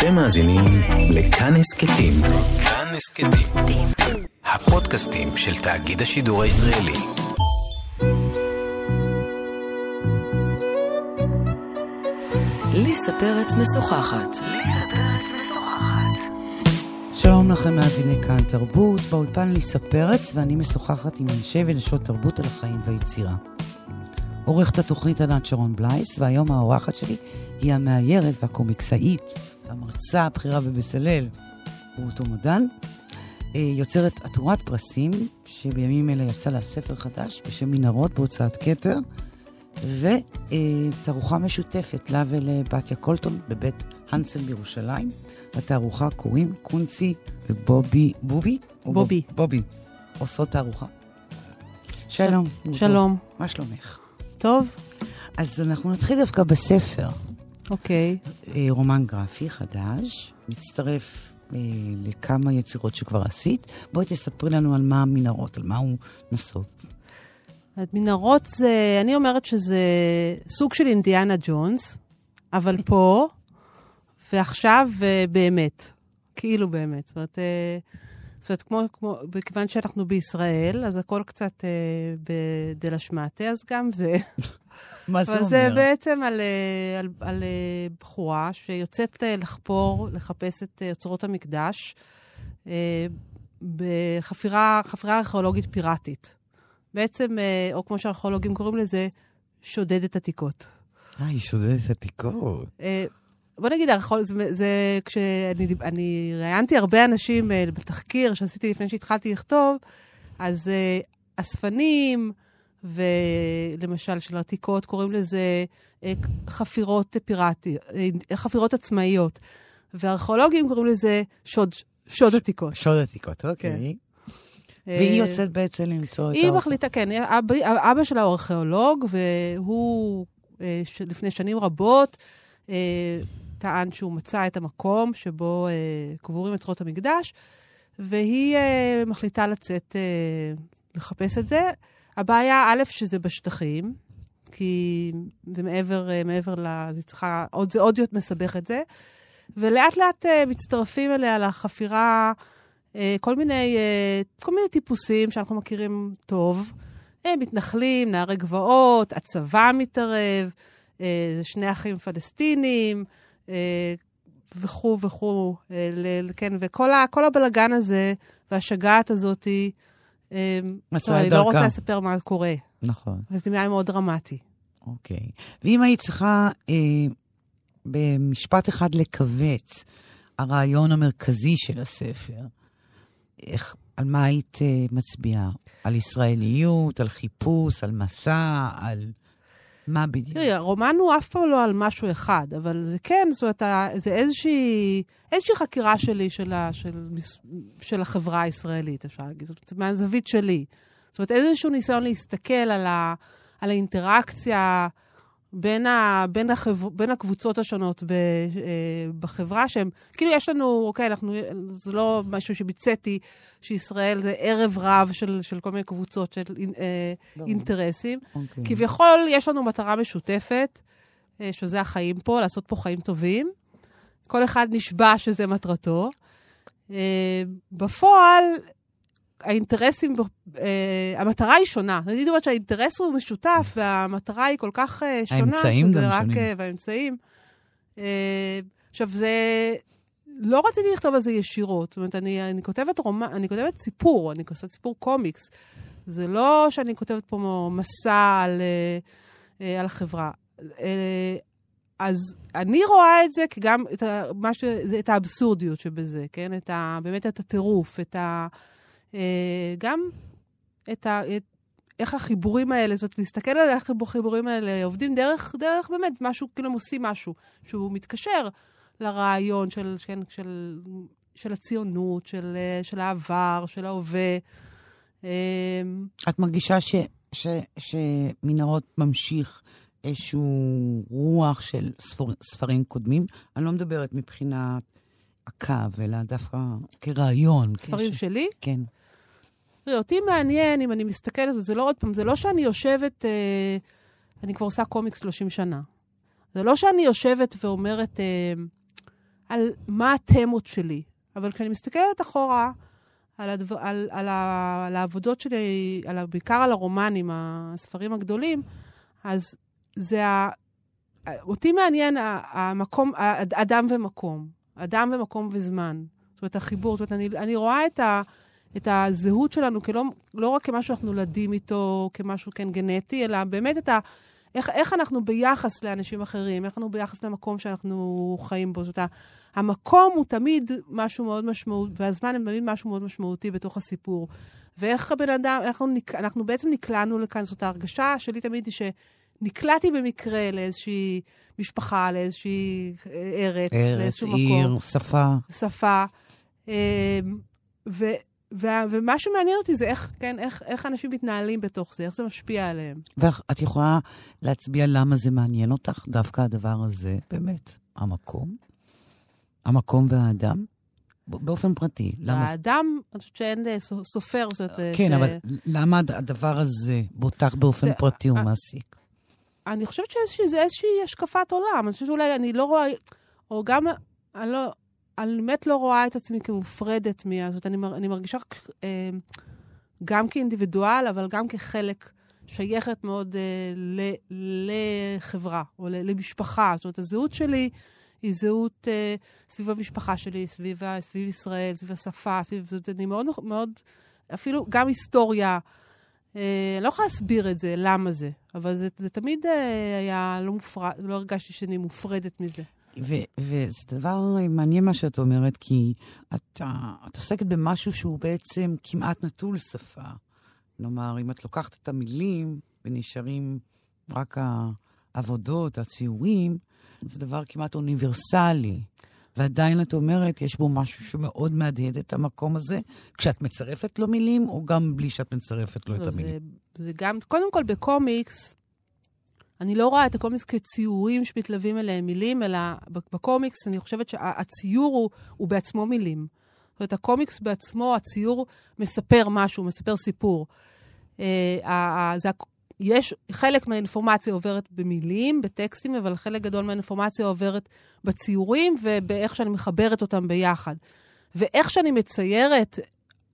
אתם מאזינים לכאן הסכתים. כאן הסכתים. הפודקאסטים של תאגיד השידור הישראלי. ליסה פרץ משוחחת. שלום לכם מאזיני כאן תרבות, באולפן ליסה פרץ ואני משוחחת עם אנשי ונשות תרבות על החיים והיצירה. עורכת התוכנית ענת שרון בלייס, והיום האורחת שלי היא המאיירת והקומיקסאית, המרצה הבכירה בבצלאל, רות אומדן, אה, יוצרת עטורת פרסים, שבימים אלה יצא לה ספר חדש בשם מנהרות בהוצאת כתר, ותערוכה משותפת לה ולבתיה קולטון בבית הנסן בירושלים. לתערוכה קוראים קונצי ובובי, בובי? בובי. בובי. עושות תערוכה. שלום. שלום. מה שלומך? טוב, אז אנחנו נתחיל דווקא בספר. אוקיי. אה, רומן גרפי חדש, מצטרף אה, לכמה יצירות שכבר עשית. בואי תספרי לנו על מה המנהרות, על מה הוא נסוב. מנהרות זה, אני אומרת שזה סוג של אינדיאנה ג'ונס, אבל פה ועכשיו אה, באמת. כאילו באמת. זאת אומרת, אה, זאת אומרת, כמו, כמו, מכיוון שאנחנו בישראל, אז הכל קצת אה, בדלה שמטה, אז גם זה. מה זה אומר? זה בעצם על, אה, על, על אה, בחורה שיוצאת אה, לחפור, לחפש את אוצרות המקדש בחפירה חפירה ארכיאולוגית פיראטית. בעצם, או כמו שהארכיאולוגים קוראים לזה, שודדת עתיקות. אה, היא שודדת עתיקות. בוא נגיד, זה, זה כשאני ראיינתי הרבה אנשים בתחקיר שעשיתי לפני שהתחלתי לכתוב, אז אספנים, ולמשל של עתיקות, קוראים לזה אה, חפירות פיראטיות, אה, חפירות עצמאיות. וארכיאולוגים קוראים לזה שוד, שוד עתיקות. שוד עתיקות, אוקיי. אה, והיא יוצאת בעצם למצוא את היא האוכל. מחליטה, כן, אבא, אבא שלה הוא ארכיאולוג, והוא אה, ש- לפני שנים רבות אה, טען שהוא מצא את המקום שבו אה, קבורים אוצרות המקדש, והיא אה, מחליטה לצאת אה, לחפש את זה. הבעיה, א', שזה בשטחים, כי זה מעבר, אה, מעבר ל... זה צריכה, עוד, זה עוד יותר מסבך את זה. ולאט לאט אה, מצטרפים אליה לחפירה אה, כל מיני, כל מיני טיפוסים שאנחנו מכירים טוב. מתנחלים, נערי גבעות, הצבא מתערב, שני אחים פלסטינים, וכו' וכו', כן, וכל ה- הבלגן הזה והשגעת הזאתי, מצאה טוב, את אני לא רוצה דרכה. לספר מה קורה, נכון, וזה נראה מאוד דרמטי. אוקיי. ואם היית צריכה אה, במשפט אחד לכווץ הרעיון המרכזי של הספר, איך, על מה היית אה, מצביעה? על ישראליות, על חיפוש, על מסע, על... מה בדיוק? תראי, הרומן הוא אף פעם לא על משהו אחד, אבל זה כן, זאת אומרת, זה איזושהי, איזושהי חקירה שלי של, ה, של, של החברה הישראלית, אפשר להגיד, זאת אומרת, מהזווית שלי. זאת אומרת, איזשהו ניסיון להסתכל על, ה, על האינטראקציה בין, ה, בין, החב, בין הקבוצות השונות ב, אה, בחברה, שהם, כאילו יש לנו, אוקיי, אנחנו, זה לא משהו שביצעתי, שישראל זה ערב רב של, של כל מיני קבוצות של אה, אינטרסים. אוקיי. כביכול יש לנו מטרה משותפת, אה, שזה החיים פה, לעשות פה חיים טובים. כל אחד נשבע שזה מטרתו. אה, בפועל, האינטרסים, אה, המטרה היא שונה. אני אומרת שהאינטרס הוא משותף, והמטרה היא כל כך אה, שונה, האמצעים גם רק... שונים. אה, והאמצעים. אה, עכשיו, זה... לא רציתי לכתוב על זה ישירות. זאת אומרת, אני, אני כותבת רומן, אני כותבת סיפור, אני כותבת סיפור קומיקס. זה לא שאני כותבת פה מסע על, אה, אה, על החברה. אה, אז אני רואה את זה כגם, את, ה, משהו, זה, את האבסורדיות שבזה, כן? את ה, באמת את הטירוף, את ה... אה, גם את ה... את, איך החיבורים האלה, זאת אומרת, להסתכל על איך החיבורים האלה עובדים דרך, דרך באמת משהו, כאילו הם עושים משהו שהוא מתקשר לרעיון של, של, של, של הציונות, של, אה, של העבר, של ההווה. אה, את מרגישה ש, ש, שמנהרות ממשיך איזשהו רוח של ספור, ספרים קודמים? אני לא מדברת מבחינת הקו, אלא דווקא כרעיון. ספרים כש- שלי. כן. תראי, אותי מעניין, אם אני מסתכלת על זה, זה לא עוד פעם, זה לא שאני יושבת, אה, אני כבר עושה קומיקס 30 שנה. זה לא שאני יושבת ואומרת, אה, על מה התמות שלי. אבל כשאני מסתכלת אחורה על, הדבר, על, על, ה, על העבודות שלי, על, בעיקר על הרומנים, הספרים הגדולים, אז זה ה... אותי מעניין המקום, אדם ומקום. אדם ומקום וזמן. זאת אומרת, החיבור. זאת אומרת, אני, אני רואה את, ה, את הזהות שלנו כלא, לא רק כמשהו שאנחנו נולדים איתו, כמשהו כן גנטי, אלא באמת את ה... איך, איך אנחנו ביחס לאנשים אחרים, איך אנחנו ביחס למקום שאנחנו חיים בו. זאת אומרת, המקום הוא תמיד משהו מאוד משמעותי, והזמן הוא תמיד משהו מאוד משמעותי בתוך הסיפור. ואיך הבן אדם, אנחנו, אנחנו בעצם נקלענו לכאן, זאת ההרגשה שלי תמיד היא שנקלעתי במקרה לאיזושהי משפחה, לאיזושהי ארץ, ארץ, לאיזשהו עיר, מקום. שפה. שפה. אמ, ו, ו, ומה שמעניין אותי זה איך, כן, איך, איך אנשים מתנהלים בתוך זה, איך זה משפיע עליהם. ואת יכולה להצביע למה זה מעניין אותך, דווקא הדבר הזה, באמת, המקום, המקום והאדם, באופן פרטי. למה... האדם, אני חושבת שאין אה, סופר, זאת אומרת... כן, ש... אבל למה הדבר הזה, בותך באופן זה- פרטי, הוא אה, מעסיק? אני חושבת שזה איזושהי השקפת עולם. אני חושבת שאולי אני לא רואה, או גם, אני לא, אני באמת לא רואה את עצמי כמופרדת מה... זאת אומרת, אני, מר- אני מרגישה אה, גם כאינדיבידואל, אבל גם כחלק שייכת מאוד אה, ל, לחברה, או ל, למשפחה. זאת אומרת, הזהות שלי היא זהות אה, סביב המשפחה שלי, סביב, סביב ישראל, סביב השפה, סביב... זאת אומרת, אני מאוד, מאוד, אפילו גם היסטוריה. אה, אני לא יכולה להסביר את זה, למה זה, אבל זה, זה תמיד אה, היה לא מופרד, לא הרגשתי שאני מופרדת מזה. וזה דבר מעניין מה שאת אומרת, כי את, אה, את עוסקת במשהו שהוא בעצם כמעט נטול שפה. כלומר, אם את לוקחת את המילים ונשארים רק העבודות, הציורים, זה דבר כמעט אוניברסלי. ועדיין את אומרת, יש בו משהו שמאוד מהדהד את המקום הזה, כשאת מצרפת לו מילים, או גם בלי שאת מצרפת לו את לא, המילים? זה, זה גם, קודם כל בקומיקס, אני לא רואה את הקומיקס כציורים שמתלווים אליהם מילים, אלא בקומיקס אני חושבת שהציור הוא, הוא בעצמו מילים. זאת אומרת, הקומיקס בעצמו, הציור מספר משהו, מספר סיפור. אה, זה, יש, חלק מהאינפורמציה עוברת במילים, בטקסטים, אבל חלק גדול מהאינפורמציה עוברת בציורים ובאיך שאני מחברת אותם ביחד. ואיך שאני מציירת,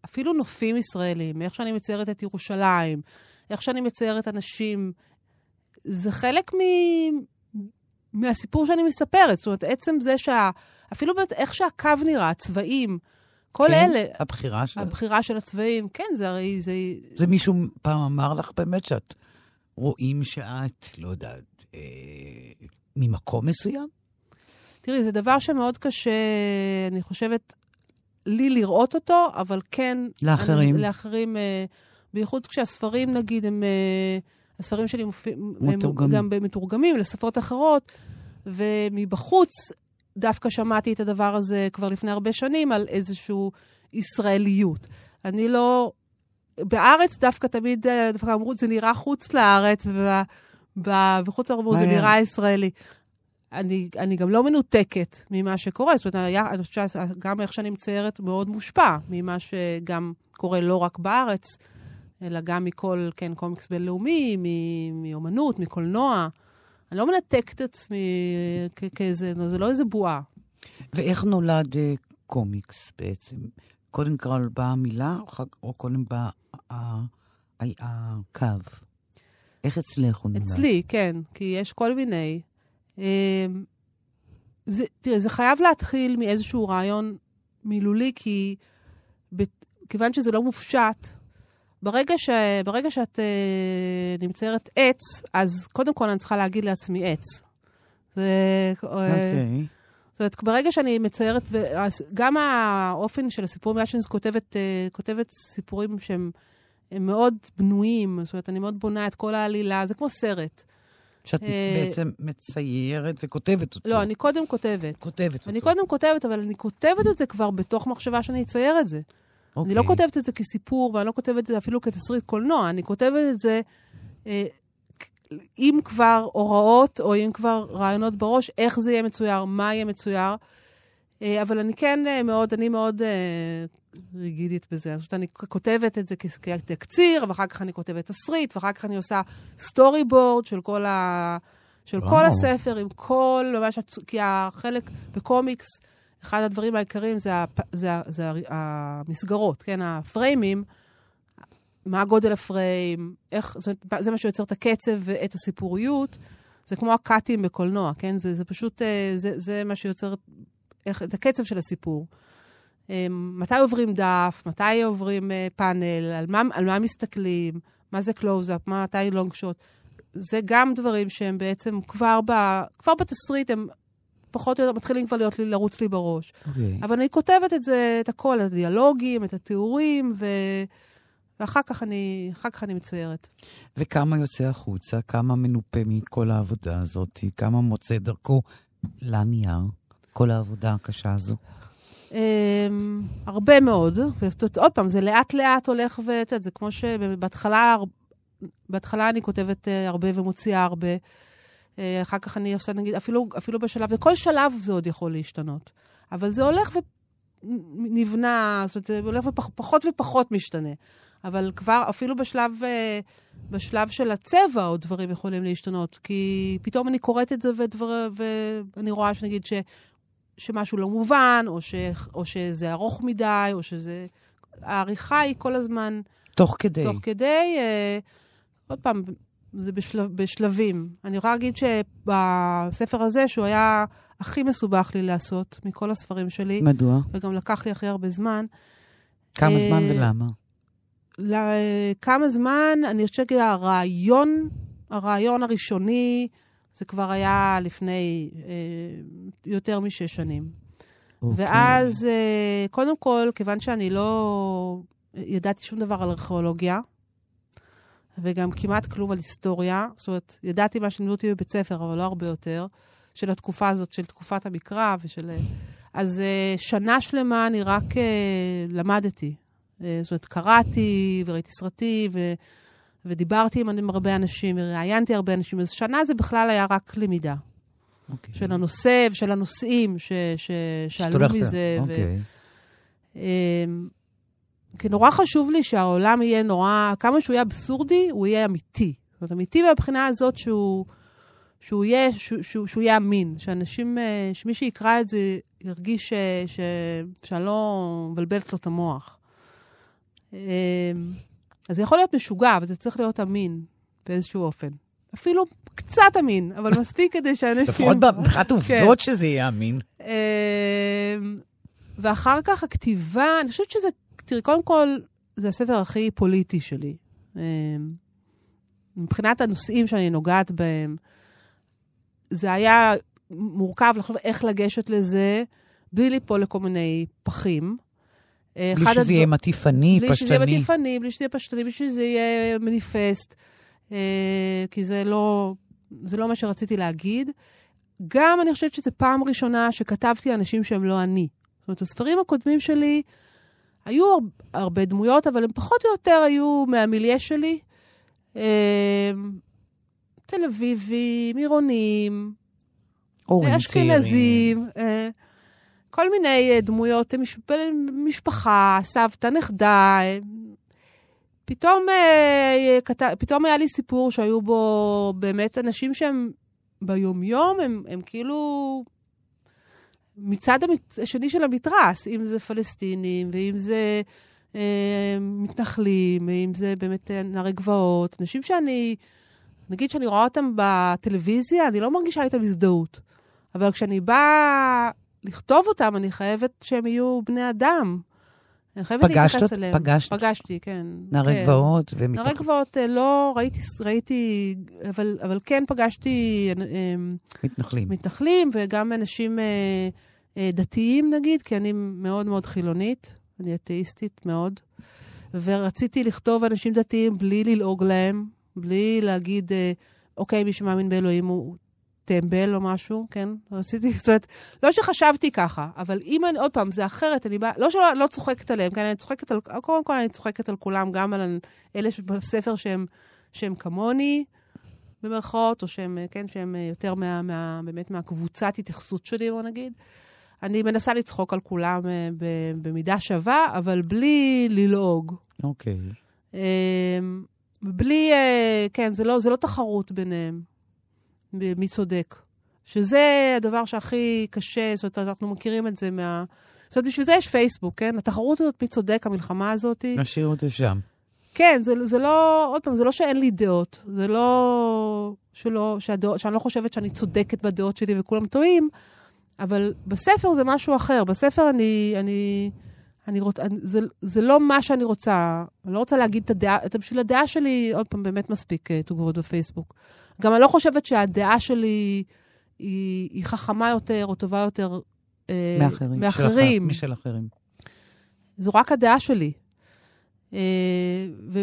אפילו נופים ישראלים, איך שאני מציירת את ירושלים, איך שאני מציירת אנשים, זה חלק מ... מהסיפור שאני מספרת. זאת אומרת, עצם זה שה... אפילו באמת איך שהקו נראה, הצבעים, כל כן? אלה, הבחירה של... הבחירה של הצבעים, כן, זה הרי, זה... זה מישהו פעם אמר לך באמת שאת רואים שאת, לא יודעת, אה, ממקום מסוים? תראי, זה דבר שמאוד קשה, אני חושבת, לי לראות אותו, אבל כן... לאחרים. אני, לאחרים, אה, בייחוד כשהספרים, נגיד, הם... אה, הספרים שלי מופיעים... מתורגמים. גם מתורגמים לשפות אחרות, ומבחוץ דווקא שמעתי את הדבר הזה כבר לפני הרבה שנים, על איזושהי ישראליות. אני לא... בארץ דווקא תמיד, אה, דווקא אמרו, זה נראה חוץ לארץ, וב- ב- וחוץ לארץ אמרו, זה. נראה ישראלי. אני, אני גם לא מנותקת ממה שקורה. זאת אומרת, היה, אני חושבת שגם איך שאני מציירת מאוד מושפע ממה שגם קורה לא רק בארץ, אלא גם מכל, כן, קומיקס בינלאומי, מאומנות, מקולנוע. אני לא מנתקת את עצמי כאיזה, זה לא איזה בועה. ואיך נולד אה, קומיקס בעצם? קודם כל באה המילה, או, קודם בא הקו? איך אצלך הוא נולד? אצלי, כן, כי יש כל מיני. אמ, זה, תראה, זה חייב להתחיל מאיזשהו רעיון מילולי, כי ב, כיוון שזה לא מופשט, ברגע, ש, ברגע שאת אה, נמצרת עץ, אז קודם כל אני צריכה להגיד לעצמי עץ. זה... אה, אוקיי. זאת אומרת, ברגע שאני מציירת, גם האופן של הסיפורים, בגלל שאני כותבת, אה, כותבת סיפורים שהם הם מאוד בנויים, זאת אומרת, אני מאוד בונה את כל העלילה, זה כמו סרט. שאת אה, בעצם מציירת וכותבת אותו. לא, אני קודם כותבת. כותבת אותו. אני קודם כותבת, אבל אני כותבת את זה כבר בתוך מחשבה שאני אצייר את זה. אוקיי. אני לא כותבת את זה כסיפור, ואני לא כותבת את זה אפילו כתסריט קולנוע, אני כותבת את זה אה, אם כבר הוראות, או אם כבר רעיונות בראש, איך זה יהיה מצויר, מה יהיה מצויר. אה, אבל אני כן אה, מאוד, אני מאוד אה, ריגידית בזה. זאת אומרת, אני כותבת את זה כתקציר, ואחר כך אני כותבת תסריט, ואחר כך אני עושה storyboard של כל ה... של וואו. כל הספר, עם כל, ממש, כי החלק בקומיקס, אחד הדברים העיקריים זה, הפ... זה, זה המסגרות, כן? הפריימים, מה גודל הפריים, איך, זאת אומרת, זה מה שיוצר את הקצב ואת הסיפוריות. זה כמו הקאטים בקולנוע, כן? זה, זה פשוט, אה, זה, זה מה שיוצר איך, את הקצב של הסיפור. אה, מתי עוברים דף, מתי עוברים אה, פאנל, על מה, על מה מסתכלים, מה זה קלוז-אפ, מתי long shot. זה גם דברים שהם בעצם כבר, ב, כבר בתסריט, הם פחות או יותר מתחילים כבר להיות לי, לרוץ לי בראש. Okay. אוקיי. אבל אני כותבת את זה, את הכל, את הדיאלוגים, את התיאורים, ו... ואחר כך אני, כך אני מציירת. וכמה יוצא החוצה? כמה מנופה מכל העבודה הזאת? כמה מוצא דרכו לנייר? כל העבודה הקשה הזו. Um, הרבה מאוד. עוד פעם, זה לאט-לאט הולך ו... את יודעת, זה כמו שבהתחלה בהתחלה אני כותבת uh, הרבה ומוציאה הרבה. Uh, אחר כך אני עושה, נגיד, אפילו, אפילו בשלב, וכל שלב זה עוד יכול להשתנות. אבל זה הולך ונבנה, זאת אומרת, זה הולך ופחות ופחות משתנה. אבל כבר, אפילו בשלב, אה, בשלב של הצבע, עוד דברים יכולים להשתנות. כי פתאום אני קוראת את זה ודבר, ואני רואה שנגיד ש, שמשהו לא מובן, או, ש, או שזה ארוך מדי, או שזה... העריכה היא כל הזמן... תוך כדי. תוך כדי. אה, עוד פעם, זה בשלב, בשלבים. אני יכולה להגיד שבספר הזה, שהוא היה הכי מסובך לי לעשות מכל הספרים שלי, מדוע? וגם לקח לי הכי הרבה זמן. כמה זמן אה, ולמה? לכמה זמן, אני חושבת שהרעיון, הרעיון הראשוני, זה כבר היה לפני אה, יותר משש שנים. אוקיי. ואז, אה, קודם כל, כיוון שאני לא ידעתי שום דבר על ארכיאולוגיה, וגם כמעט כלום על היסטוריה, זאת אומרת, ידעתי מה שלימדו אותי בבית ספר, אבל לא הרבה יותר, של התקופה הזאת, של תקופת המקרא ושל... אז אה, שנה שלמה אני רק אה, למדתי. אה, זאת אומרת, קראתי וראיתי סרטים, ו... ודיברתי עם הרבה אנשים, וראיינתי הרבה אנשים, אז שנה זה בכלל היה רק למידה. Okay. אוקיי. של הנושא ושל הנושאים ש... ש... שעלו מזה. אוקיי. Okay. ו... כי נורא חשוב לי שהעולם יהיה נורא, כמה שהוא יהיה אבסורדי, הוא יהיה אמיתי. זאת אומרת, אמיתי מהבחינה הזאת שהוא, שהוא, יהיה, שהוא, שהוא, שהוא יהיה אמין. שאנשים, אה, שמי שיקרא את זה ירגיש ש, ש, שאני לא מבלבלת לו את המוח. אמ, אז זה יכול להיות משוגע, אבל זה צריך להיות אמין באיזשהו אופן. אפילו קצת אמין, אבל מספיק כדי שאנשים... לפחות מבחינת עובדות כן. שזה יהיה אמין. אמ, ואחר כך הכתיבה, אני חושבת שזה, תראי, קודם כל, זה הספר הכי פוליטי שלי. אמ, מבחינת הנושאים שאני נוגעת בהם, זה היה מורכב לחשוב איך לגשת לזה, בלי ליפול לכל מיני פחים. אה, בלי שזה יהיה מטיפני, פשטני. בלי שזה יהיה מטיפני, בלי שזה יהיה פשטני, בלי שזה יהיה מניפסט, אה, כי זה לא, זה לא מה שרציתי להגיד. גם אני חושבת שזו פעם ראשונה שכתבתי אנשים שהם לא אני. זאת אומרת, הספרים הקודמים שלי, היו הרבה דמויות, אבל הם פחות או יותר היו מהמיליה שלי. אה, תל אביבים, עירונים, אשכנזים. כל מיני אה, דמויות, משפחה, סבתא, נכדה. אה, פתאום, אה, פתאום היה לי סיפור שהיו בו באמת אנשים שהם ביומיום, הם, הם כאילו מצד השני של המתרס, אם זה פלסטינים, ואם זה אה, מתנחלים, ואם זה באמת נערי גבעות, אנשים שאני, נגיד שאני רואה אותם בטלוויזיה, אני לא מרגישה איתם הזדהות. אבל כשאני באה לכתוב אותם, אני חייבת שהם יהיו בני אדם. אני חייבת להתייחס אליהם. פגשת? פגשתי, כן. נערי כן. גבעות ומתח... נערי גבעות אה, לא ראיתי, ראיתי אבל, אבל כן פגשתי... אה, מתנחלים. מתנחלים, וגם אנשים אה, דתיים, נגיד, כי אני מאוד מאוד חילונית, אני אתאיסטית מאוד. ורציתי לכתוב אנשים דתיים בלי ללעוג להם, בלי להגיד, אוקיי, מי שמאמין באלוהים הוא טמבל או משהו, כן? רציתי, זאת אומרת, לא שחשבתי ככה, אבל אם אני, עוד פעם, זה אחרת, אני באה, לא שלא לא צוחקת עליהם, כן? אני צוחקת על, קודם כל אני צוחקת על כולם, גם על אלה בספר שהם, שהם כמוני, במרכאות, או שהם, כן, שהם יותר מה, מה, באמת מהקבוצת התייחסות שלי, בוא נגיד. אני מנסה לצחוק על כולם אה, במידה שווה, אבל בלי ללעוג. אוקיי. Okay. בלי, אה, כן, זה לא, זה לא תחרות ביניהם. מי צודק. שזה הדבר שהכי קשה, זאת אומרת, אנחנו מכירים את זה מה... זאת אומרת, בשביל זה יש פייסבוק, כן? התחרות הזאת, מי צודק, המלחמה הזאת. נשאיר את זה שם. כן, זה, זה לא, עוד פעם, זה לא שאין לי דעות, זה לא שלא, שהדעות, שאני לא חושבת שאני צודקת בדעות שלי וכולם טועים, אבל בספר זה משהו אחר. בספר אני, אני, אני רוצה, זה, זה לא מה שאני רוצה. אני לא רוצה להגיד את הדעה, את, בשביל הדעה שלי, עוד פעם, באמת מספיק uh, תגובות בפייסבוק. גם אני לא חושבת שהדעה שלי היא, היא חכמה יותר או טובה יותר uh, מאחרים. מאחרים. של אחר, משל אחרים. זו רק הדעה שלי. Uh, ו,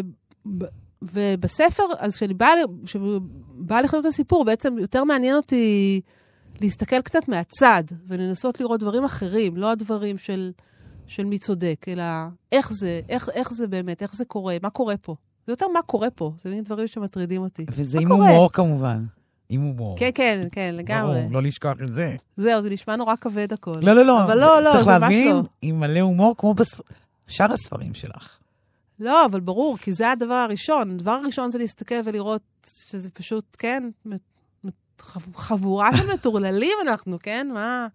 ובספר, אז כשאני באה, באה לכתוב את הסיפור, בעצם יותר מעניין אותי להסתכל קצת מהצד ולנסות לראות דברים אחרים, לא הדברים של, של מי צודק, אלא איך זה, איך, איך זה באמת, איך זה קורה, מה קורה פה. זה יותר מה קורה פה, זה מין דברים שמטרידים אותי. וזה עם הומור כמובן. עם הומור. כן, כן, כן, לגמרי. ברור, לא לשכוח את זה. זהו, זה נשמע נורא כבד הכל. לא, לא, לא. אבל לא, לא, צריך זה ממש להבין, לא. עם מלא הומור, כמו בשאר הספרים שלך. לא, אבל ברור, כי זה הדבר הראשון. הדבר הראשון זה להסתכל ולראות שזה פשוט, כן, חבורה של מטורללים אנחנו, כן? מה,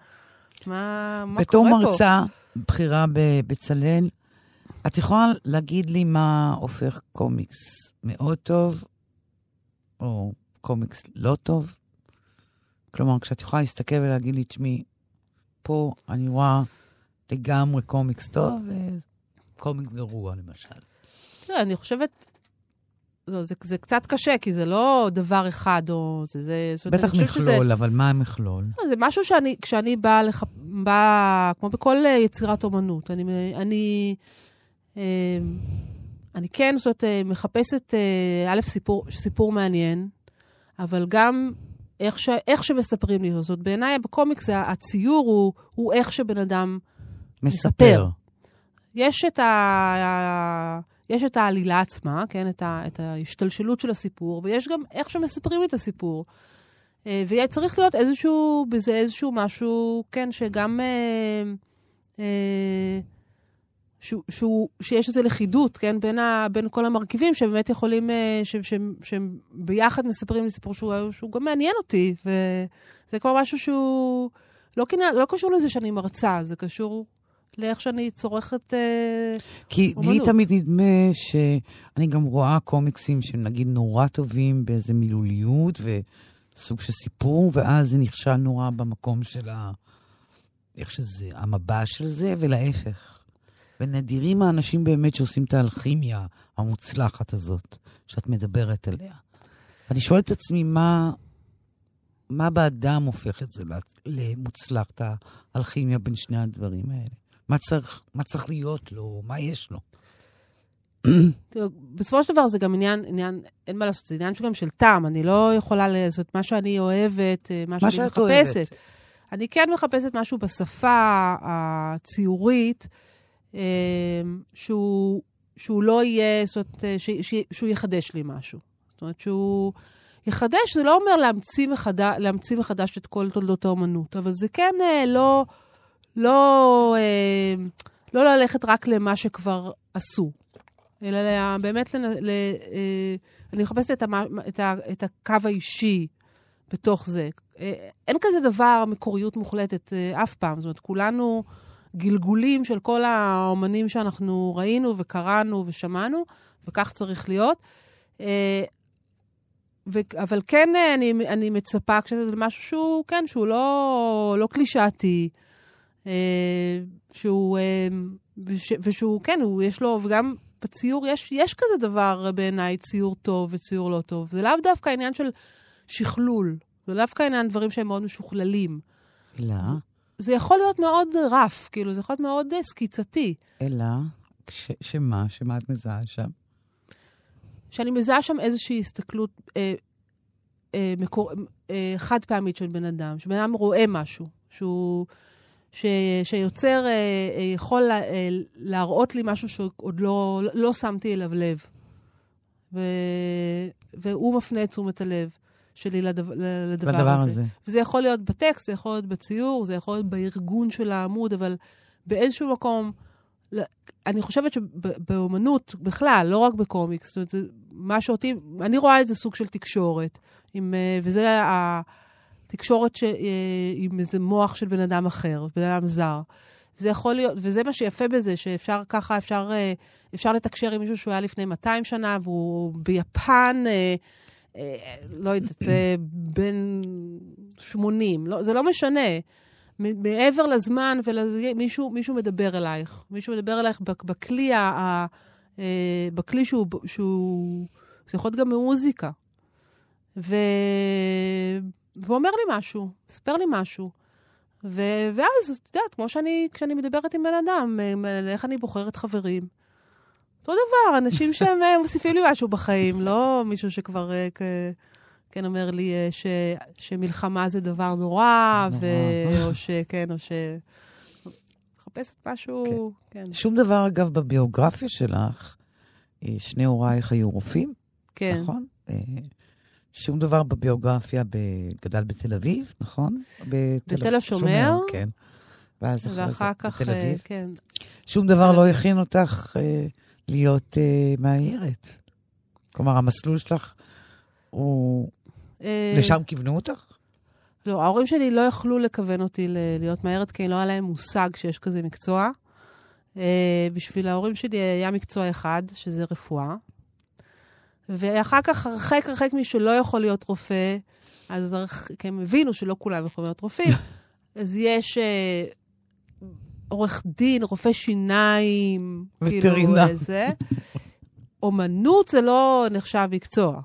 מה, מה בתור קורה פה? מרצה בכירה בבצלאל, את יכולה להגיד לי מה הופך קומיקס מאוד טוב, או קומיקס לא טוב? כלומר, כשאת יכולה להסתכל ולהגיד לי, תשמעי, פה אני רואה לגמרי קומיקס טוב, וקומיקס גרוע, למשל. לא, אני חושבת... לא, זה, זה קצת קשה, כי זה לא דבר אחד, או... זה, זה, זאת בטח מכלול, שזה, אבל מה המכלול? לא, זה משהו שאני, כשאני באה, לח... באה, כמו בכל אה, יצירת אומנות, אני, אני, אה, אני כן, זאת אה, מחפשת, אה, א', סיפור, סיפור מעניין, אבל גם איך, ש, איך שמספרים לי. זאת בעיניי בקומיקס הציור הוא, הוא איך שבן אדם מספר. יש את, ה... יש את העלילה עצמה, כן? את, ה... את ההשתלשלות של הסיפור, ויש גם איך שמספרים את הסיפור. אה, וצריך להיות איזשהו, בזה איזשהו משהו, כן, שגם... אה, אה, שהוא, שהוא, שיש איזו לכידות, כן, בין, ה, בין כל המרכיבים שבאמת יכולים, אה, שהם ביחד מספרים לי סיפור שהוא, שהוא גם מעניין אותי, וזה כבר משהו שהוא לא, לא קשור לזה שאני מרצה, זה קשור לאיך שאני צורכת אה, כי לי אומנות. תמיד נדמה שאני גם רואה קומיקסים שהם נגיד נורא טובים באיזה מילוליות וסוג של סיפור, ואז זה נכשל נורא במקום של ה... איך שזה, המבע של זה, ולהפך. ונדירים האנשים באמת שעושים את האלכימיה המוצלחת הזאת, שאת מדברת עליה. אני שואל את עצמי, מה, מה באדם הופך את זה למוצלח, את האלכימיה בין שני הדברים האלה? מה צריך, מה צריך להיות לו? מה יש לו? בסופו של דבר זה גם עניין, עניין, אין מה לעשות, זה עניין גם של טעם. אני לא יכולה לעשות מה שאני אוהבת, אה, מה מה שאני שאת אוהבת. מחפשת. אני כן מחפשת משהו בשפה הציורית, שהוא, שהוא לא יהיה, זאת אומרת, אה, שהוא יחדש לי משהו. זאת אומרת, שהוא יחדש, זה לא אומר להמציא, מחדש, להמציא מחדש את כל תולדות האומנות, אבל זה כן אה, לא, לא, אה, לא ללכת רק למה שכבר עשו. אלא לה- באמת, לנ... ל... אני מחפשת את, המ... את, ה... את הקו האישי בתוך זה. אין כזה דבר מקוריות מוחלטת אף פעם. זאת אומרת, כולנו גלגולים של כל האומנים שאנחנו ראינו וקראנו ושמענו, וכך צריך להיות. אה, ו... אבל כן, אה, אני, אני מצפה כשזה משהו שהוא, כן, שהוא לא, לא קלישאתי, אה, שהוא, וש... ושהוא, כן, הוא, יש לו, וגם בציור יש, יש כזה דבר בעיניי, ציור טוב וציור לא טוב. זה לאו דווקא עניין של שכלול, זה לאו דווקא עניין דברים שהם מאוד משוכללים. אלא, זה יכול להיות מאוד רף, כאילו, זה יכול להיות מאוד אה, סקיצתי. אלא, ש, שמה? שמה את מזהה שם? שאני מזהה שם איזושהי הסתכלות אה, אה, מקור, אה, חד פעמית של בן אדם, שבן אדם רואה משהו, שהוא, ש, שיוצר אה, אה, יכול לה, אה, להראות לי משהו שעוד לא, לא שמתי אליו לב. ו, והוא מפנה את תשומת הלב שלי לדבר, לדבר הזה. הזה. וזה יכול להיות בטקסט, זה יכול להיות בציור, זה יכול להיות בארגון של העמוד, אבל באיזשהו מקום, אני חושבת שבאומנות בכלל, לא רק בקומיקס, זאת אומרת, זה מה שאותי, אני רואה את זה סוג של תקשורת, עם, אה, וזה ה... תקשורת ש... אה, עם איזה מוח של בן אדם אחר, בן אדם זר. זה יכול להיות, וזה מה שיפה בזה, שאפשר ככה, אפשר, אה, אפשר לתקשר עם מישהו שהוא היה לפני 200 שנה, והוא ביפן, לא יודעת, אה, בן 80, לא, זה לא משנה. מעבר לזמן, ומישהו מישהו מדבר אלייך. מישהו מדבר אלייך בכלי, ה, אה, בכלי שהוא, שהוא... זה יכול להיות גם במוזיקה. ו... והוא אומר לי משהו, מספר לי משהו. ו... ואז, את יודעת, כמו שאני, כשאני מדברת עם בן אדם, איך אני בוחרת חברים. אותו דבר, אנשים שהם אה, מוסיפים לי משהו בחיים, לא מישהו שכבר אה, כן אומר לי אה, ש... שמלחמה זה דבר נורא, ו... או שכן, או ש... מחפשת משהו, כן. כן. שום דבר, אגב, בביוגרפיה שלך, שני הורייך היו רופאים, כן. נכון? שום דבר בביוגרפיה גדל בתל אביב, נכון? בתל, בתל השומר. כן. ואז אחרי זה בתל אביב. כן. שום דבר לא הכין אותך אה, להיות אה, מאיירת. כלומר, המסלול שלך הוא... אה... לשם כיוונו אותך? לא, ההורים שלי לא יכלו לכוון אותי להיות מאיירת, כי לא היה להם מושג שיש כזה מקצוע. אה, בשביל ההורים שלי היה מקצוע אחד, שזה רפואה. ואחר כך, הרחק הרחק מי שלא יכול להיות רופא, אז כי הם הבינו שלא כולם יכולים להיות רופאים, אז יש אה, עורך דין, רופא שיניים, וטרינר. כאילו איזה. אומנות זה לא נחשב מקצוע.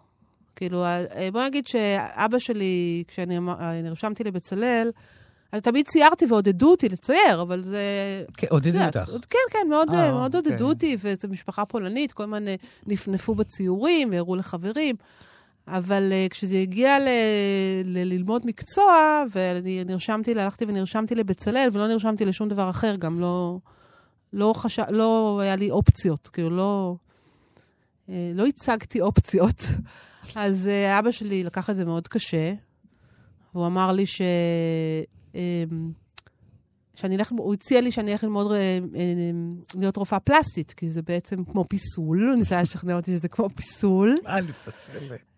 כאילו, אה, בוא נגיד שאבא שלי, כשאני נרשמתי לבצלאל, אני תמיד ציירתי ועודדו אותי לצייר, אבל זה... כן, עודדו אותך. כן, כן, מאוד, 아, אה, מאוד אוקיי. עודדו אותי, וזו משפחה פולנית, כל הזמן אה, נפנפו בציורים והראו לחברים. אבל uh, כשזה הגיע ל- ל- ללמוד מקצוע, ואני נרשמתי, הלכתי ונרשמתי לבצלאל, ולא נרשמתי לשום דבר אחר, גם לא, לא, חש... לא היה לי אופציות, כאילו לא, uh, לא הצגתי אופציות. אז uh, אבא שלי לקח את זה מאוד קשה, והוא אמר לי ש... אמ, שאני אלך, הוא הציע לי שאני אלך ללמוד, אה, אה, להיות רופאה פלסטית, כי זה בעצם כמו פיסול, הוא ניסה לשכנע אותי שזה כמו פיסול. מה?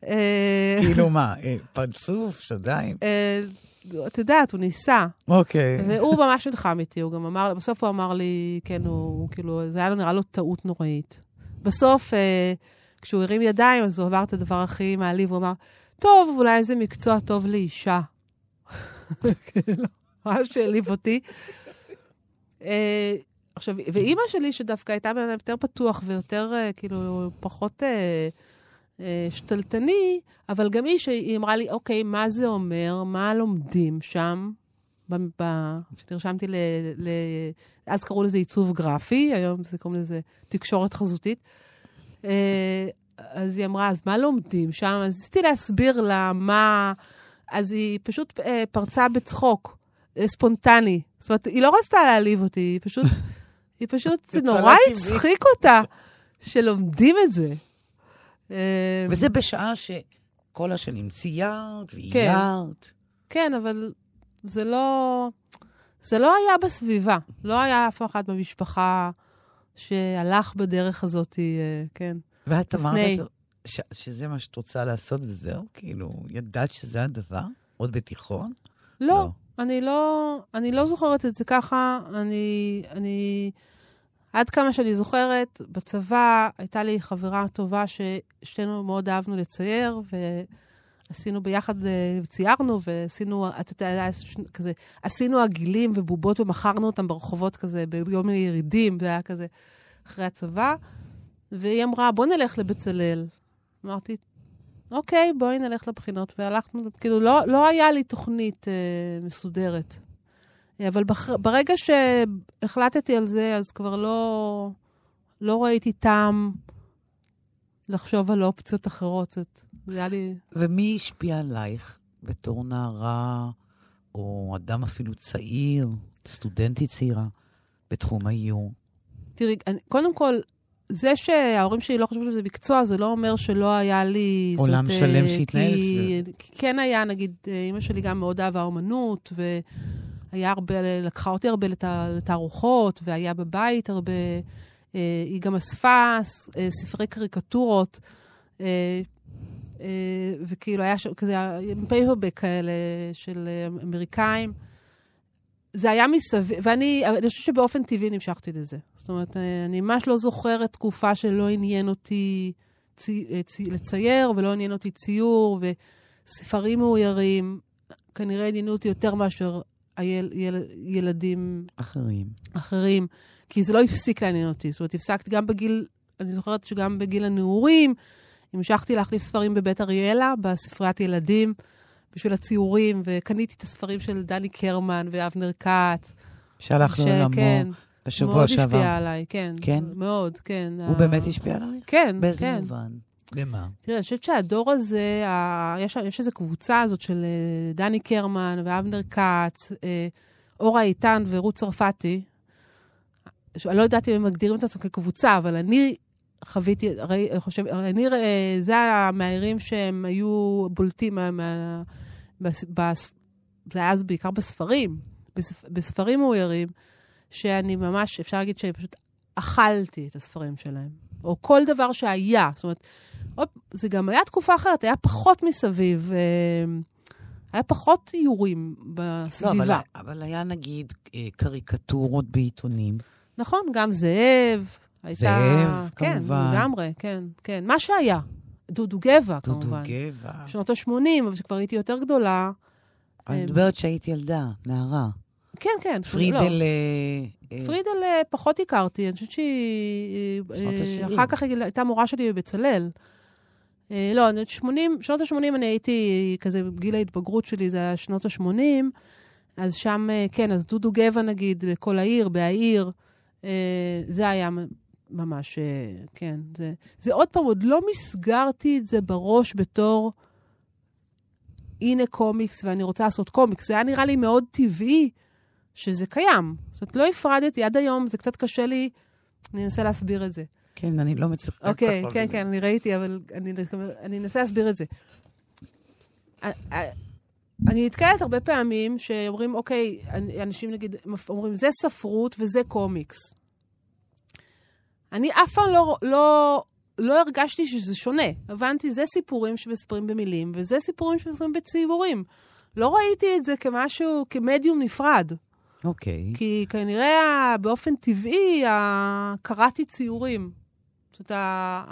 אה, כאילו מה, פרצוף, שדיים? את יודעת, הוא ניסה. אוקיי. והוא ממש נלחם איתי, הוא גם אמר, בסוף הוא אמר לי, כן, הוא כאילו, זה היה לו נראה לו טעות נוראית. בסוף, כשהוא הרים ידיים, אז הוא עבר את הדבר הכי מעליב, הוא אמר, טוב, אולי זה מקצוע טוב לאישה. כאילו, ממש העליב אותי. אה, עכשיו, ואימא שלי, שדווקא הייתה בן אדם יותר פתוח ויותר, אה, כאילו, פחות אה, שתלטני, אבל גם היא, שהיא אמרה לי, אוקיי, מה זה אומר? מה לומדים שם? כשנרשמתי ל... ל... אז קראו לזה עיצוב גרפי, היום זה קוראים לזה תקשורת חזותית. אז היא אמרה, אז מה לומדים שם? אז ניסיתי להסביר לה מה... אז היא פשוט אה, פרצה בצחוק, אה, ספונטני. זאת אומרת, היא לא רצתה להעליב אותי, היא פשוט, היא פשוט, זה נורא הצחיק אותה שלומדים את זה. אה, וזה בשעה שכל השנים ציירת ואיירת. כן, כן, אבל זה לא... זה לא היה בסביבה. לא היה אף אחד במשפחה שהלך בדרך הזאת, אה, כן. ואת אמרת, ש, שזה מה שאת רוצה לעשות וזהו? כאילו, ידעת שזה הדבר? עוד בתיכון? לא, לא. אני לא, אני לא זוכרת את זה ככה. אני, אני, עד כמה שאני זוכרת, בצבא הייתה לי חברה טובה ששתינו מאוד אהבנו לצייר, ועשינו ביחד, אה, ציירנו, ועשינו, אתה יודע, כזה, עשינו עגילים ובובות ומכרנו אותם ברחובות כזה, ביום מיני ירידים, זה היה כזה אחרי הצבא. והיא אמרה, בוא נלך לבצלאל. אמרתי, אוקיי, בואי נלך לבחינות. והלכנו, כאילו, לא, לא היה לי תוכנית אה, מסודרת. אבל בח, ברגע שהחלטתי על זה, אז כבר לא, לא ראיתי טעם לחשוב על אופציות אחרות. זאת, זה היה לי... ומי השפיע עלייך בתור נערה, או אדם אפילו צעיר, סטודנטית צעירה, בתחום האיור? תראי, אני, קודם כל, זה שההורים שלי לא חשבו שזה מקצוע, זה לא אומר שלא היה לי... עולם זאת, שלם אה, שהתנהל סביב. כי כן היה, נגיד, אה, אימא שלי גם מאוד אהבה אומנות, והיה הרבה, לקחה אותי הרבה לת, לתערוכות, והיה בבית הרבה. אה, היא גם אספה ספרי קריקטורות. אה, וכאילו היה שם כזה פייפרבק כאלה של אה, אמריקאים. זה היה מסביב, ואני אני חושבת שבאופן טבעי נמשכתי לזה. זאת אומרת, אה, אני ממש לא זוכרת תקופה שלא עניין אותי צי, צי, לצייר, ולא עניין אותי ציור, וספרים מאוירים. כנראה עניינו אותי יותר מאשר היל, יל, ילדים אחרים. אחרים, כי זה לא הפסיק לעניין אותי. זאת אומרת, הפסקתי גם בגיל, אני זוכרת שגם בגיל הנעורים, המשכתי להחליף ספרים בבית אריאלה, בספריית ילדים, בשביל הציורים, וקניתי את הספרים של דני קרמן ואבנר כץ. שהלך לעולמו כן, בשבוע שעבר. מאוד השפיע עליי, כן. כן? מאוד, כן. הוא ה- באמת השפיע עלייך? כן, באיזה כן. מובן? במה? תראה, אני חושבת שהדור הזה, ה... יש, יש איזו קבוצה הזאת של אה, דני קרמן ואבנר כץ, אה, אורה איתן ורות צרפתי. ש- אני לא יודעת אם הם מגדירים את עצמם כקבוצה, אבל אני חוויתי, ראי, חושב, אני, אה, זה המהערים שהם היו בולטים, מה, מה, בס, בס, זה היה אז בעיקר בספרים, בספ, בספרים מאוירים, שאני ממש, אפשר להגיד שפשוט אכלתי את הספרים שלהם. או כל דבר שהיה. זאת אומרת, עוד, זה גם היה תקופה אחרת, היה פחות מסביב, אה, היה פחות איורים בסביבה. לא, אבל, אבל היה נגיד אה, קריקטורות בעיתונים. נכון, גם זאב. הייתה, זאב, כן, כמובן. לגמרי, כן, כן. מה שהיה. דודו גבע, דודו כמובן. גבע. בשנות ה-80, אבל כשכבר הייתי יותר גדולה. אני אה, מדברת שהייתי ילדה, נערה. כן, כן. פרידל... לא. אה, אה, פרידל אה, פחות הכרתי, אני חושבת שהיא... אחר כך הייתה מורה שלי בבצלאל. לא, אני- 80, שנות ה-80 אני הייתי, כזה, בגיל ההתבגרות שלי זה היה שנות ה-80, אז שם, כן, אז דודו גבע נגיד, בכל העיר, בהעיר, זה היה ממש, אה, כן. זה, זה עוד פעם, עוד לא מסגרתי את זה בראש בתור, הנה קומיקס ואני רוצה לעשות קומיקס. זה היה נראה לי מאוד טבעי שזה קיים. זאת אומרת, לא הפרדתי, עד היום זה קצת קשה לי, אני אנסה להסביר את זה. כן, אני לא מצליחה. אוקיי, כן, כן, אני ראיתי, אבל אני, אני אנסה להסביר את זה. א- א- אני נתקלת הרבה פעמים שאומרים, אוקיי, אנשים נגיד אומרים, זה ספרות וזה קומיקס. אני אף פעם לא, לא, לא הרגשתי שזה שונה. הבנתי, זה סיפורים שמספרים במילים, וזה סיפורים שמספרים בציבורים. לא ראיתי את זה כמשהו, כמדיום נפרד. אוקיי. כי כנראה באופן טבעי קראתי ציורים. זאת אומרת,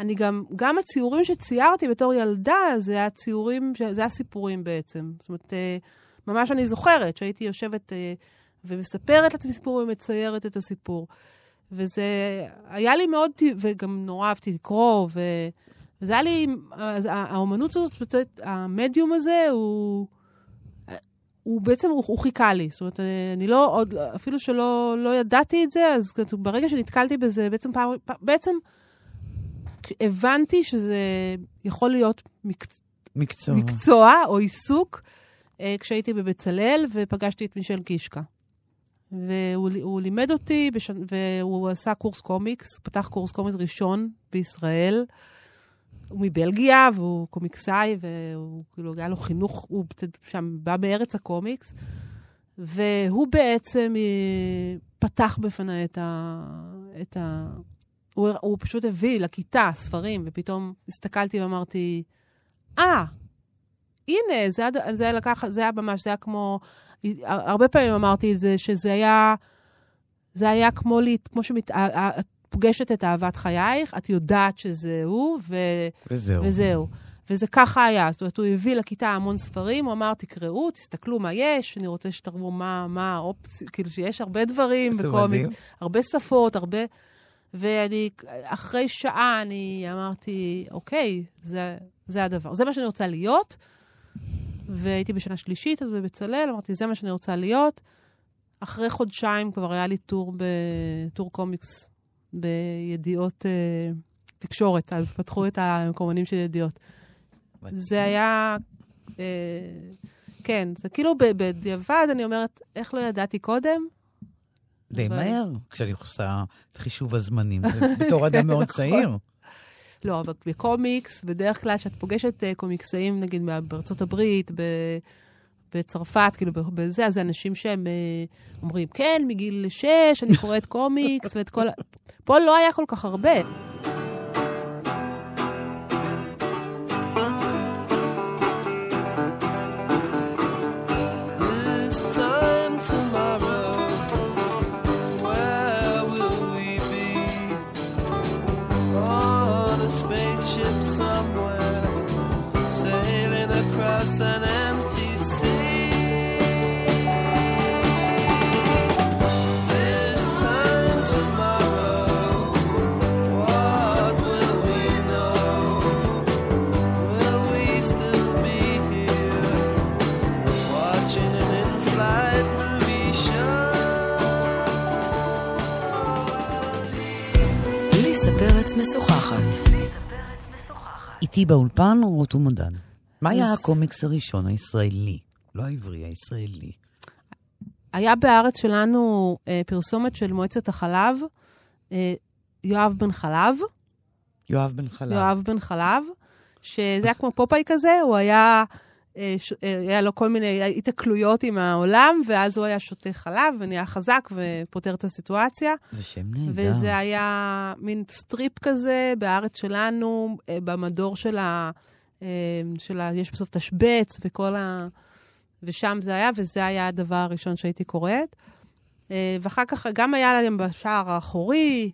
אני גם, גם הציורים שציירתי בתור ילדה, זה הציורים, זה הסיפורים בעצם. זאת אומרת, אה, ממש אני זוכרת שהייתי יושבת אה, ומספרת לעצמי סיפור ומציירת את הסיפור. וזה היה לי מאוד, וגם נורא אהבתי לקרוא, ו, וזה היה לי, אז האומנות הזאת, זאת אומרת, המדיום הזה הוא... הוא בעצם, הוא, הוא חיכה לי. זאת אומרת, אני לא עוד, אפילו שלא לא ידעתי את זה, אז ברגע שנתקלתי בזה, בעצם פעם, פעם בעצם הבנתי שזה יכול להיות מק, מקצוע. מקצוע או עיסוק, אה, כשהייתי בבצלאל ופגשתי את מישל קישקה. והוא הוא לימד אותי, בש... והוא עשה קורס קומיקס, פתח קורס קומיקס ראשון בישראל. הוא מבלגיה, והוא קומיקסאי, והוא כאילו, היה לו חינוך, הוא שם בא מארץ הקומיקס, והוא בעצם אה, פתח בפניי את ה... את ה... הוא, הוא פשוט הביא לכיתה ספרים, ופתאום הסתכלתי ואמרתי, אה, הנה, זה, זה לקח, זה היה ממש, זה היה כמו, הרבה פעמים אמרתי את זה, שזה היה, זה היה כמו, לי, כמו שאת פוגשת את אהבת חייך, את יודעת שזה הוא, ו, וזהו. וזהו. וזה ככה היה. זאת אומרת, הוא הביא לכיתה המון ספרים, הוא אמר, תקראו, תסתכלו מה יש, אני רוצה שתראו מה, מה האופציה, כאילו שיש הרבה דברים בקומיקס. הרבה שפות, הרבה... ואני, אחרי שעה אני אמרתי, אוקיי, זה, זה הדבר. זה מה שאני רוצה להיות. והייתי בשנה שלישית, אז בבצלאל, אמרתי, זה מה שאני רוצה להיות. אחרי חודשיים כבר היה לי טור, ב, טור קומיקס בידיעות אה, תקשורת, אז פתחו את המקומונים של ידיעות. זה היה... אה, כן, זה כאילו בדיעבד, אני אומרת, איך לא ידעתי קודם? די אבל- מהר, כשאני עושה את חישוב הזמנים, בתור אדם מאוד צעיר. לא, אבל בקומיקס, בדרך כלל כשאת פוגשת אה, קומיקסאים, נגיד, בארצות הברית, ב... בצרפת, כאילו, בזה, אז זה אנשים שהם אה, אומרים, כן, מגיל שש אני קוראת קומיקס, ואת כל ה... פה לא היה כל כך הרבה. איתי באולפן רות ומדן. מה היה הקומיקס הראשון הישראלי? לא העברי, הישראלי. היה בארץ שלנו אה, פרסומת של מועצת החלב, אה, יואב בן חלב. יואב בן חלב. יואב בן חלב, שזה היה כמו פופאי כזה, הוא היה, היה לו כל מיני התקלויות עם העולם, ואז הוא היה שותה חלב ונהיה חזק ופותר את הסיטואציה. זה שם נהדר. וזה היה מין strip כזה בארץ שלנו, אה, במדור של ה... אה, של ה... יש בסוף תשבץ וכל ה... ושם זה היה, וזה היה הדבר הראשון שהייתי קוראת. אה, ואחר כך גם היה להם בשער האחורי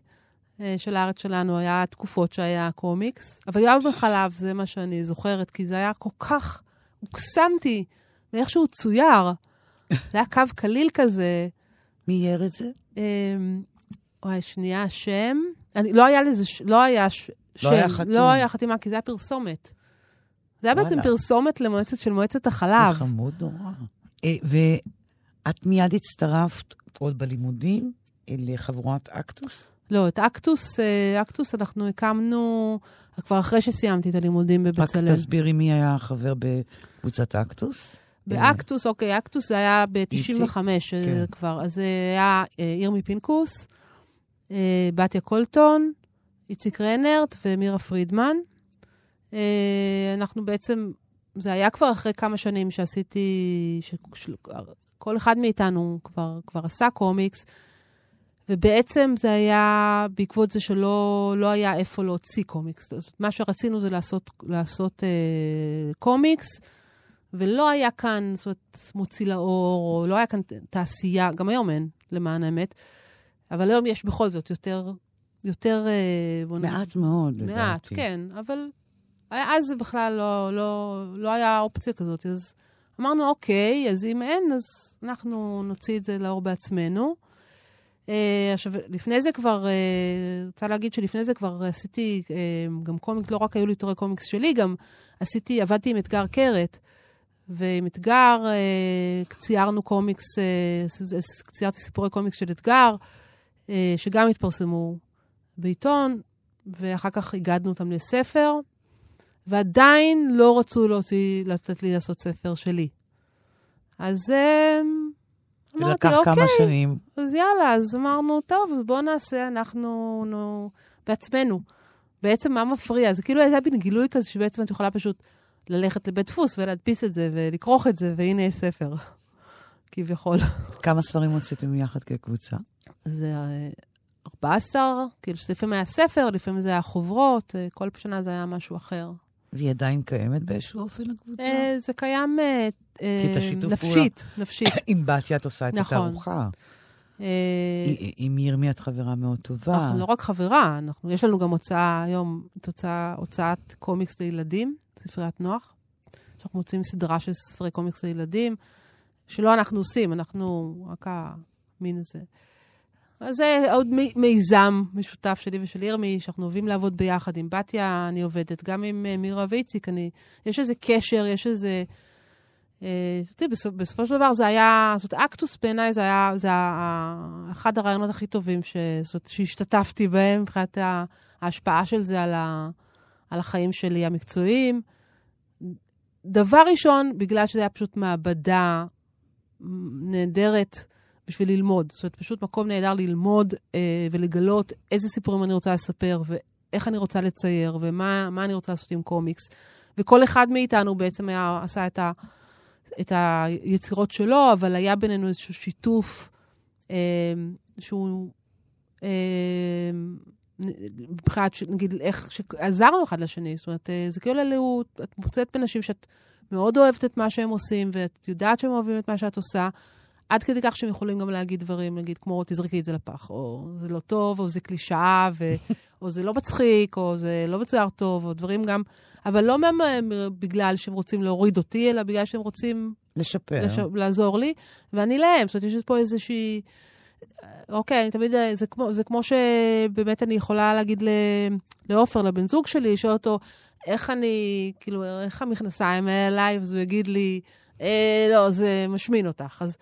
אה, של הארץ שלנו, היה תקופות שהיה קומיקס. אבל יואב בן חלב, זה מה שאני זוכרת, כי זה היה כל כך, הוקסמתי מאיך שהוא צויר. זה היה קו קליל כזה. מי אייר את זה? וואי, שנייה, שם. אני, לא היה לזה, לא היה ש, לא שם. היה חתום. לא היה חתימה, כי זה היה פרסומת. זה היה בעצם פרסומת למועצת של מועצת החלב. זה חמוד נורא. אה, ואת מיד הצטרפת עוד בלימודים לחבורת אקטוס? לא, את אקטוס, אה, אקטוס אנחנו הקמנו כבר אחרי שסיימתי את הלימודים בבצלאל. רק תסבירי מי היה חבר בקבוצת אקטוס. באקטוס, אוקיי, אקטוס זה היה ב-95 אה, כן. כבר. אז זה היה ירמי פינקוס, בתיה קולטון, איציק רנרט ומירה פרידמן. אה, אנחנו בעצם, זה היה כבר אחרי כמה שנים שעשיתי, שכל אחד מאיתנו כבר, כבר עשה קומיקס, ובעצם זה היה בעקבות זה שלא לא היה איפה להוציא קומיקס. אז מה שרצינו זה לעשות, לעשות אה, קומיקס, ולא היה כאן, זאת אומרת, מוציא לאור, או לא היה כאן תעשייה, גם היום אין, למען האמת. אבל היום יש בכל זאת יותר, יותר... אה, מעט מאוד, לדעתי. מעט, כן, אבל אז זה בכלל לא, לא, לא היה אופציה כזאת. אז אמרנו, אוקיי, אז אם אין, אז אנחנו נוציא את זה לאור בעצמנו. Uh, עכשיו, לפני זה כבר, uh, רוצה להגיד שלפני זה כבר עשיתי uh, גם קומיקס, לא רק היו לי תורי קומיקס שלי, גם עשיתי, עבדתי עם אתגר קרת. ועם אתגר ציירנו קומיקס, ציירתי סיפורי קומיקס של אתגר, שגם התפרסמו בעיתון, ואחר כך הגדנו אותם לספר. ועדיין לא רצו להוציא, לתת לי לעשות ספר שלי. אז אמ, אמרתי, אוקיי. לקח כמה שנים. אז יאללה, אז אמרנו, טוב, בואו נעשה אנחנו נו, בעצמנו. בעצם מה מפריע? זה כאילו היה מין גילוי כזה שבעצם את יכולה פשוט ללכת לבית דפוס ולהדפיס את זה ולכרוך את זה, והנה יש ספר, כביכול. כמה ספרים הוצאתם יחד כקבוצה? זה 14, אה, כאילו שלפעמים היה ספר, לפעמים זה היה חוברות, אה, כל שנה זה היה משהו אחר. והיא עדיין קיימת באיזשהו אופן, הקבוצה? אה, זה קיים אה, נפשית, נפשית. עם בתיה את עושה את נכון. התערוכה. אה, עם ירמי את חברה מאוד טובה. אנחנו לא רק חברה, אנחנו, יש לנו גם הוצאה היום, הוצאה, הוצאת קומיקס לילדים, ספריית נוח. שאנחנו מוצאים סדרה של ספרי קומיקס לילדים, שלא אנחנו עושים, אנחנו רק המין הזה. אז זה עוד מיזם משותף שלי ושל ירמי, שאנחנו אוהבים לעבוד ביחד. עם בתיה אני עובדת, גם עם uh, מירה ואיציק. אני, יש איזה קשר, יש איזה... אה, תראי, בסופ, בסופו של דבר זה היה, זאת אומרת, אקטוס בעיניי זה היה, זה היה אחד הרעיונות הכי טובים ש, זאת, שהשתתפתי בהם, מבחינת ההשפעה של זה על, ה, על החיים שלי המקצועיים. דבר ראשון, בגלל שזה היה פשוט מעבדה נהדרת, בשביל ללמוד. זאת אומרת, פשוט מקום נהדר ללמוד אה, ולגלות איזה סיפורים אני רוצה לספר, ואיך אני רוצה לצייר, ומה אני רוצה לעשות עם קומיקס. וכל אחד מאיתנו בעצם היה, עשה את, ה, את היצירות שלו, אבל היה בינינו איזשהו שיתוף אה, שהוא... אה, מבחינת, נגיד, איך שעזרנו אחד לשני. זאת אומרת, אה, זה כאילו, את מוצאת בנשים שאת מאוד אוהבת את מה שהם עושים, ואת יודעת שהם אוהבים את מה שאת עושה, עד כדי כך שהם יכולים גם להגיד דברים, נגיד, כמו, תזרקי את זה לפח, או זה לא טוב, או זה קלישאה, ו... או זה לא מצחיק, או זה לא מצויר טוב, או דברים גם... אבל לא בגלל שהם רוצים להוריד אותי, אלא בגלל שהם רוצים... לשפר. לש... לעזור לי, ואני להם. זאת אומרת, יש פה איזושהי... אוקיי, אני תמיד, זה כמו, זה כמו שבאמת אני יכולה להגיד לעופר, לבן זוג שלי, לשאול אותו, איך אני, כאילו, איך המכנסיים אליי, אז הוא יגיד לי, אה, לא, זה משמין אותך. אז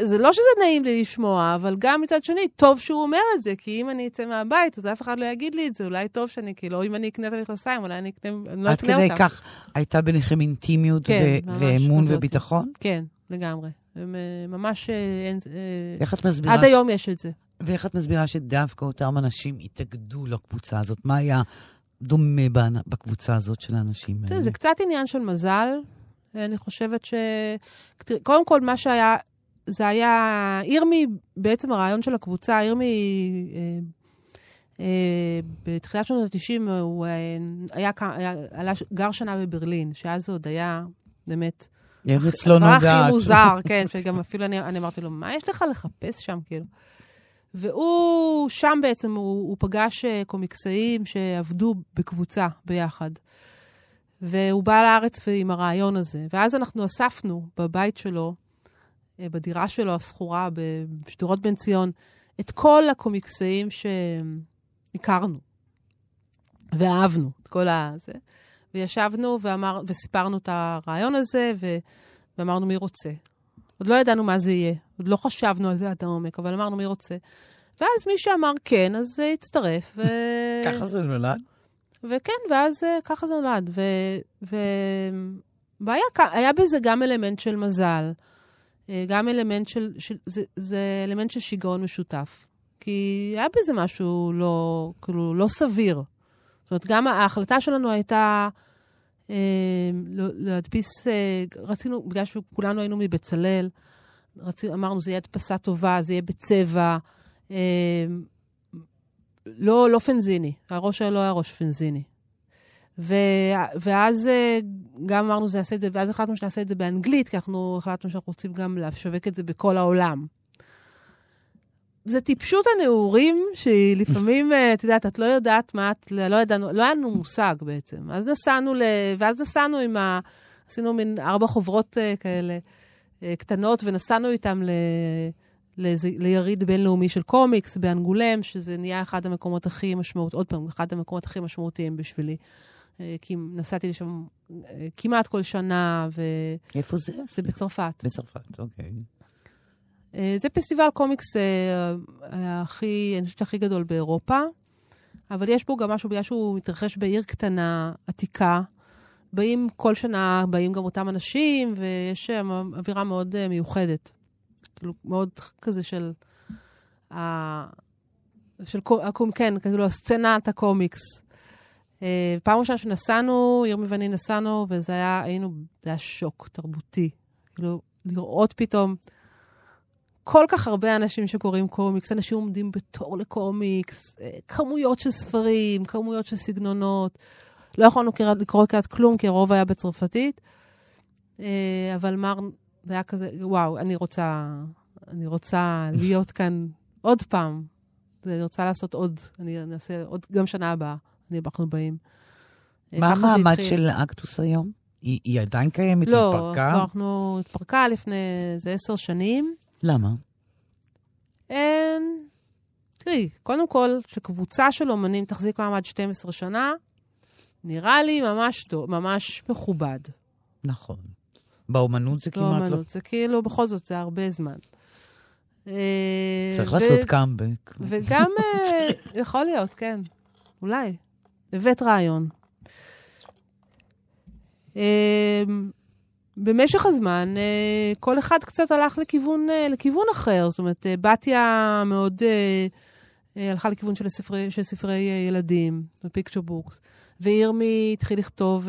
זה לא שזה נעים לי לשמוע, אבל גם מצד שני, טוב שהוא אומר את זה, כי אם אני אצא מהבית, אז אף אחד לא יגיד לי את זה, אולי טוב שאני, כאילו, אם אני אקנה את המכנסיים, אולי אני אקנה, אני לא אקנה אותם. עד כדי כך הייתה ביניכם אינטימיות כן, ו- ואמון כזאת. וביטחון? כן, לגמרי. הם, אה, ממש, אה, אין, אה, איך את מסבירה? עד היום יש את זה. ואיך את מסבירה שדווקא אותם אנשים התאגדו לקבוצה הזאת? מה היה דומה בקבוצה הזאת של האנשים תראה, האלה? זה קצת עניין של מזל. אני חושבת ש... קודם כל, מה שהיה, זה היה... ירמי, בעצם הרעיון של הקבוצה, ירמי, אה, אה, בתחילת שנות ה-90, הוא אה, היה, היה, עלה, גר שנה בברלין, שאז זה עוד היה באמת... ארץ לא הדבר נודעת. הכי מוזר, כן, שגם אפילו אני, אני אמרתי לו, מה יש לך לחפש שם, כאילו? והוא, שם בעצם, הוא, הוא פגש קומיקסאים שעבדו בקבוצה ביחד. והוא בא לארץ עם הרעיון הזה. ואז אנחנו אספנו בבית שלו, בדירה שלו, השכורה, בשדרות בן ציון, את כל הקומיקסאים שהכרנו ואהבנו, את כל הזה. וישבנו ואמר, וסיפרנו את הרעיון הזה, ו, ואמרנו מי רוצה. עוד לא ידענו מה זה יהיה, עוד לא חשבנו על זה עד העומק, אבל אמרנו מי רוצה. ואז מי שאמר כן, אז uh, הצטרף. ו... ככה זה נולד? וכן, ואז uh, ככה זה נולד. ו... ו... והיה היה בזה גם אלמנט של מזל, אה, גם אלמנט של, של זה, זה אלמנט של שיגעון משותף. כי היה בזה משהו לא, כאילו, לא סביר. זאת אומרת, גם ההחלטה שלנו הייתה אה, לא- להדפיס, אה, רצינו, בגלל שכולנו היינו מבצלאל, רצינו, אמרנו, זה יהיה הדפסה טובה, זה יהיה בצבע. אה, לא, לא פנזיני, הראש שלו לא היה ראש פנזיני. ו, ואז אה, גם אמרנו, זה נעשה את זה, ואז החלטנו שנעשה את זה באנגלית, כי אנחנו החלטנו שאנחנו רוצים גם לשווק את זה בכל העולם. זה טיפשות הנעורים, שהיא לפעמים, אה, את יודעת, את לא יודעת מה את, לא ידענו, לא היה לנו מושג בעצם. אז נסענו ל... ואז נסענו עם ה... עשינו מין ארבע חוברות uh, כאלה uh, קטנות, ונסענו איתם ל... לאיזה, ליריד בינלאומי של קומיקס באנגולם, שזה נהיה אחד המקומות הכי משמעותיים, עוד פעם, אחד המקומות הכי משמעותיים בשבילי. Uh, כי נסעתי לשם uh, כמעט כל שנה, וזה איפה זה? בצרפת. בצרפת, אוקיי. אה, זה פסטיבל קומיקס אה, הכי, אני חושבת, הכי גדול באירופה, אבל יש בו גם משהו, בגלל שהוא מתרחש בעיר קטנה, עתיקה. באים כל שנה, באים גם אותם אנשים, ויש שם אווירה מאוד אה, מיוחדת. כאילו, מאוד כזה של... של קו- הקום, כן, כאילו, סצנת הקומיקס. אה, פעם ראשונה שנסענו, ירמי ואני נסענו, וזה היה, היינו, זה היה שוק תרבותי. כאילו, לראות פתאום כל כך הרבה אנשים שקוראים קומיקס, אנשים עומדים בתור לקומיקס, אה, כמויות של ספרים, כמויות של סגנונות. לא יכולנו לקרוא כמעט כלום, כי הרוב היה בצרפתית. אה, אבל מר, זה היה כזה, וואו, אני רוצה, אני רוצה להיות כאן עוד פעם. אני רוצה לעשות עוד, אני נעשה עוד, גם שנה הבאה, אנחנו באים. אה, מה המעמד. של אקטוס היום? היא היא עדיין קיימת? היא לא, התפרקה? לא, אנחנו התפרקה לפני איזה עשר שנים. למה? אין... תראי, קודם כל, שקבוצה של אומנים תחזיק מעמד 12 שנה, נראה לי ממש טוב, ממש מכובד. נכון. באומנות זה לא כמעט לא... אומנות, זה כאילו, בכל זאת, זה הרבה זמן. אה, צריך ו- לעשות קאמבק. וגם, אה, יכול להיות, כן, אולי. הבאת רעיון. אה, במשך הזמן, אה, כל אחד קצת הלך לכיוון, אה, לכיוון אחר. זאת אומרת, אה, בתיה מאוד הלכה לכיוון של ספרי, של ספרי ילדים, picture books. וירמי התחיל לכתוב,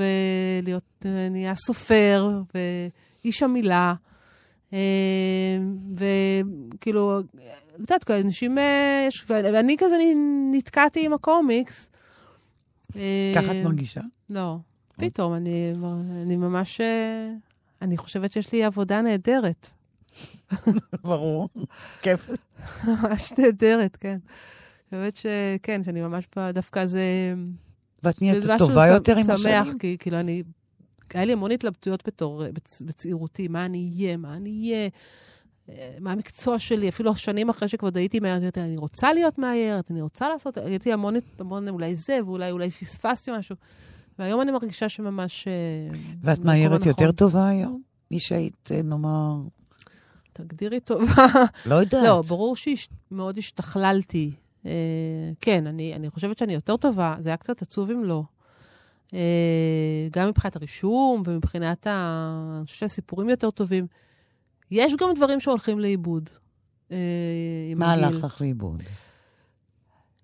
להיות, נהיה סופר, ואיש המילה. אה, וכאילו, את יודעת, אנשים, ואני כזה נתקעתי עם הקומיקס. אה, ככה את מרגישה? לא. פתאום, אני, אני ממש... אה, אני חושבת שיש לי עבודה נהדרת. ברור. כיף. ממש נהדרת, כן. אני חושבת שכן, שאני ממש דווקא זה... ואת נהיית טובה שמח- יותר עם שמח, השנים? כי כאילו אני... היה לי המון התלבטויות בתור, בצ- בצעירותי, מה אני אהיה, מה אני אהיה, אה, מה המקצוע שלי, אפילו שנים אחרי שכבר הייתי מאיירת, אני רוצה להיות מאיירת, אני רוצה לעשות, הייתי המון, המון, אולי זה, ואולי אולי פספסתי משהו. והיום אני מרגישה שממש... אה, ואת מאיירת יותר. טובה היום? מי שהיית, אה, נאמר, תגדירי טובה. לא יודעת. לא, ברור שמאוד השתכללתי. אה, כן, אני, אני חושבת שאני יותר טובה, זה היה קצת עצוב אם לא. אה, גם מבחינת הרישום ומבחינת ה... אני חושבת שהסיפורים יותר טובים. יש גם דברים שהולכים לאיבוד. אה, מה. הלך לך לאיבוד?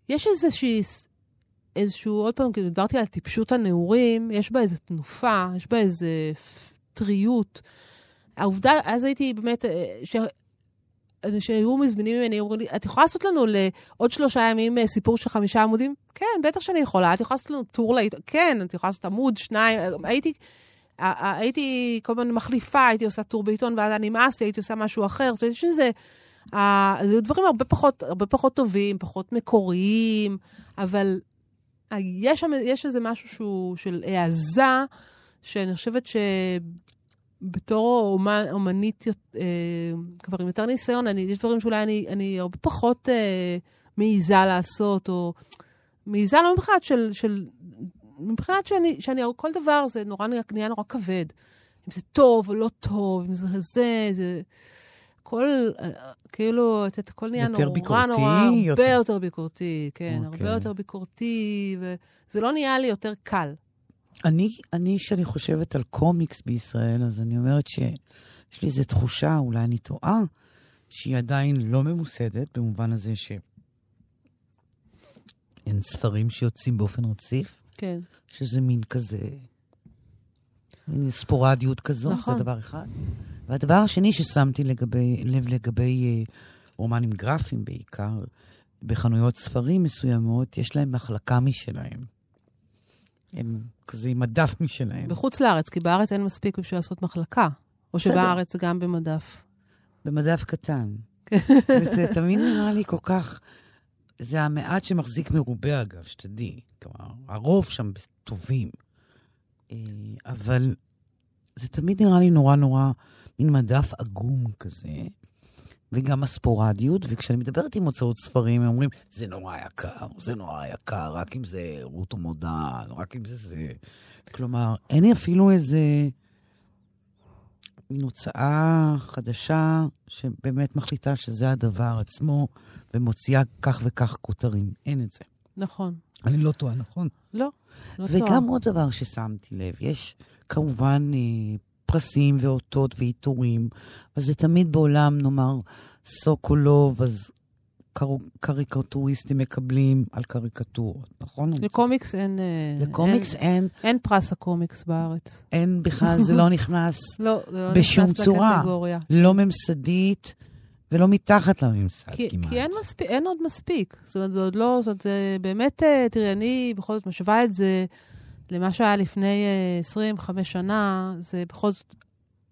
יש איזושהי, איזשהו, עוד פעם, כאילו דיברתי על טיפשות הנעורים, יש בה איזו תנופה, יש בה איזו טריות. העובדה, אז הייתי באמת, אה, ש... שהיו מזמינים ממני, אומרים לי, את יכולה לעשות לנו לעוד שלושה ימים אה, סיפור של חמישה עמודים? כן, בטח שאני יכולה. את יכולה לעשות לנו טור לעית... כן, את יכולה לעשות עמוד, שניים. הייתי, הייתי כל הזמן מחליפה, הייתי עושה טור בעיתון, ואז נמאס לי, הייתי עושה משהו אחר. זאת אומרת, יש איזה... ה- זה דברים הרבה פחות, הרבה פחות טובים, פחות מקוריים, אבל יש, יש איזה משהו שהוא של העזה, שאני חושבת ש... בתור אומן, אומנית אה, כבר עם יותר ניסיון, אני, יש דברים שאולי אני, אני הרבה פחות אה, מעיזה לעשות, או מעיזה לא מבחינת של... של מבחינת שאני, שאני, כל דבר זה נורא נהיה נורא כבד. אם זה טוב או לא טוב, אם זה זה, זה... כל, אה, כאילו, את יודעת, הכל נהיה נורא ביקורתי, נורא, הרבה יותר- יותר ביקורתי, כן, הרבה אוקיי. יותר ביקורתי, וזה לא נהיה לי יותר קל. אני, אני, כשאני חושבת על קומיקס בישראל, אז אני אומרת שיש לי איזו תחושה, אולי אני טועה, שהיא עדיין לא ממוסדת, במובן הזה שאין ספרים שיוצאים באופן רציף, כן. שזה מין כזה, מין ספורדיות כזו, נכון. זה דבר אחד. והדבר השני ששמתי לגבי, לב לגבי אה, רומנים גרפיים בעיקר, בחנויות ספרים מסוימות, יש להם מחלקה משלהם. הם כזה עם מדף משלהם. בחוץ לארץ, כי בארץ אין מספיק בשביל לעשות מחלקה. או בסדר. שבארץ זה גם במדף. במדף קטן. וזה תמיד נראה לי כל כך... זה המעט שמחזיק מרובה, אגב, שתדעי. כלומר, הרוב שם טובים. אה, אבל זה תמיד נראה לי נורא נורא מין מדף עגום כזה, וגם הספורדיות, וכשאני מדברת עם הוצאות ספרים, הם אומרים, זה נורא יקר, זה נורא יקר, רק אם זה רות המודע, רק אם זה זה. כלומר, אין לי אפילו איזה מין הוצאה חדשה שבאמת מחליטה שזה הדבר עצמו, ומוציאה כך וכך כותרים. אין את זה. נכון. אני לא טועה, נכון? לא, לא וגם טועה. עוד דבר ששמתי לב, יש כמובן אה, פרסים ואותות ועיטורים, אבל זה תמיד בעולם, נאמר, סוקולוב, אז. קריקטוריסטים מקבלים על קריקטורות, נכון? לקומיקס אין... אה, לקומיקס אין, אין, אין פרס הקומיקס בארץ. אין בכלל, זה לא נכנס לא, זה לא בשום נכנס צורה. לקטגוריה. לא ממסדית ולא מתחת לממסד כי, כמעט. כי אין, מספיק, אין עוד מספיק. זאת אומרת, זה עוד לא, זאת אומרת, זה באמת, אה, תראי, אני בכל זאת משווה את זה למה שהיה לפני אה, 25 שנה, זה בכל זאת,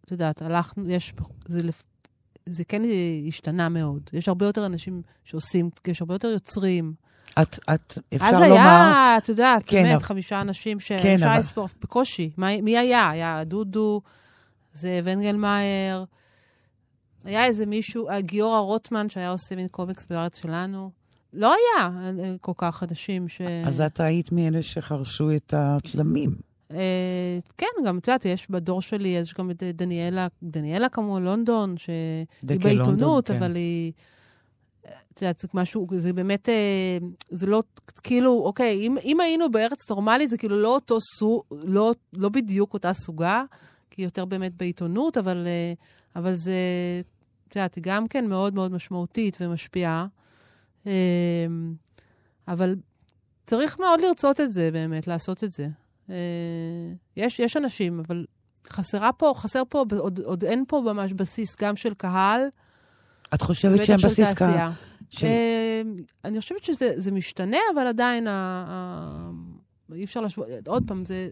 את יודעת, הלכנו, יש, זה, זה כן השתנה מאוד. יש הרבה יותר אנשים שעושים, יש הרבה יותר יוצרים. את, את, אפשר אז לומר... היה, את יודעת, כן, באמת, אבל- חמישה אנשים כן, שאפשר אבל- לספור בקושי. מה- מי היה? היה דודו, זאב אנגלמאייר, היה איזה מישהו, אה, גיורא רוטמן, שהיה עושה מין קומיקס בארץ שלנו. לא היה אה, כל כך אנשים ש... אז את היית מאלה שחרשו את התלמים. אה, כן, גם, את יודעת, יש בדור שלי, יש גם את דניאלה, דניאלה כמו לונדון, שהיא בעיתונות, כן. אבל היא... את יודעת, זה משהו, זה באמת, אה, זה לא, כאילו, אוקיי, אם, אם היינו בארץ נורמלית, זה כאילו לא אותו סוג, לא, לא בדיוק אותה סוגה, כי יותר באמת בעיתונות, אבל, אה, אבל זה, את יודעת, היא גם כן מאוד מאוד משמעותית ומשפיעה. אה, אבל צריך מאוד לרצות את זה, באמת, לעשות את זה. אה, יש, יש אנשים, אבל חסרה פה, חסר פה, עוד, עוד אין פה ממש בסיס גם של קהל, את חושבת שהם בסיס. קהל? של- אה, אני חושבת שזה זה משתנה, אבל עדיין אי אפשר להשוות, עוד פעם, זה,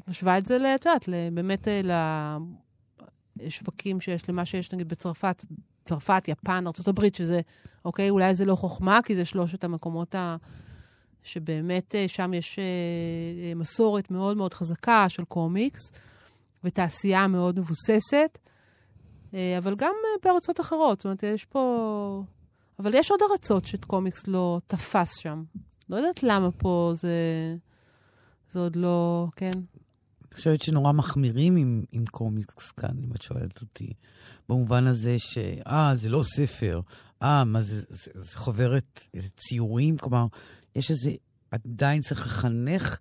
את משווה את זה, את יודעת, באמת אה, לשווקים שיש, למה שיש נגיד בצרפת, צרפת, יפן, ארה"ב, שזה, אוקיי, אולי זה לא חוכמה, כי זה שלושת המקומות ה... שבאמת אה, שם יש אה, אה, מסורת מאוד מאוד חזקה של קומיקס, ותעשייה מאוד מבוססת, אבל גם בארצות אחרות. זאת אומרת, יש פה... אבל יש עוד ארצות שקומיקס לא תפס שם. לא יודעת למה פה זה, זה עוד לא, כן. חושבת שנורא מחמירים עם, עם קומיקס כאן, אם את שואלת אותי. במובן הזה ש... אה, זה לא ספר. אה, מה זה, זה, זה חוברת, זה ציורים? כלומר, יש איזה... עדיין צריך לחנך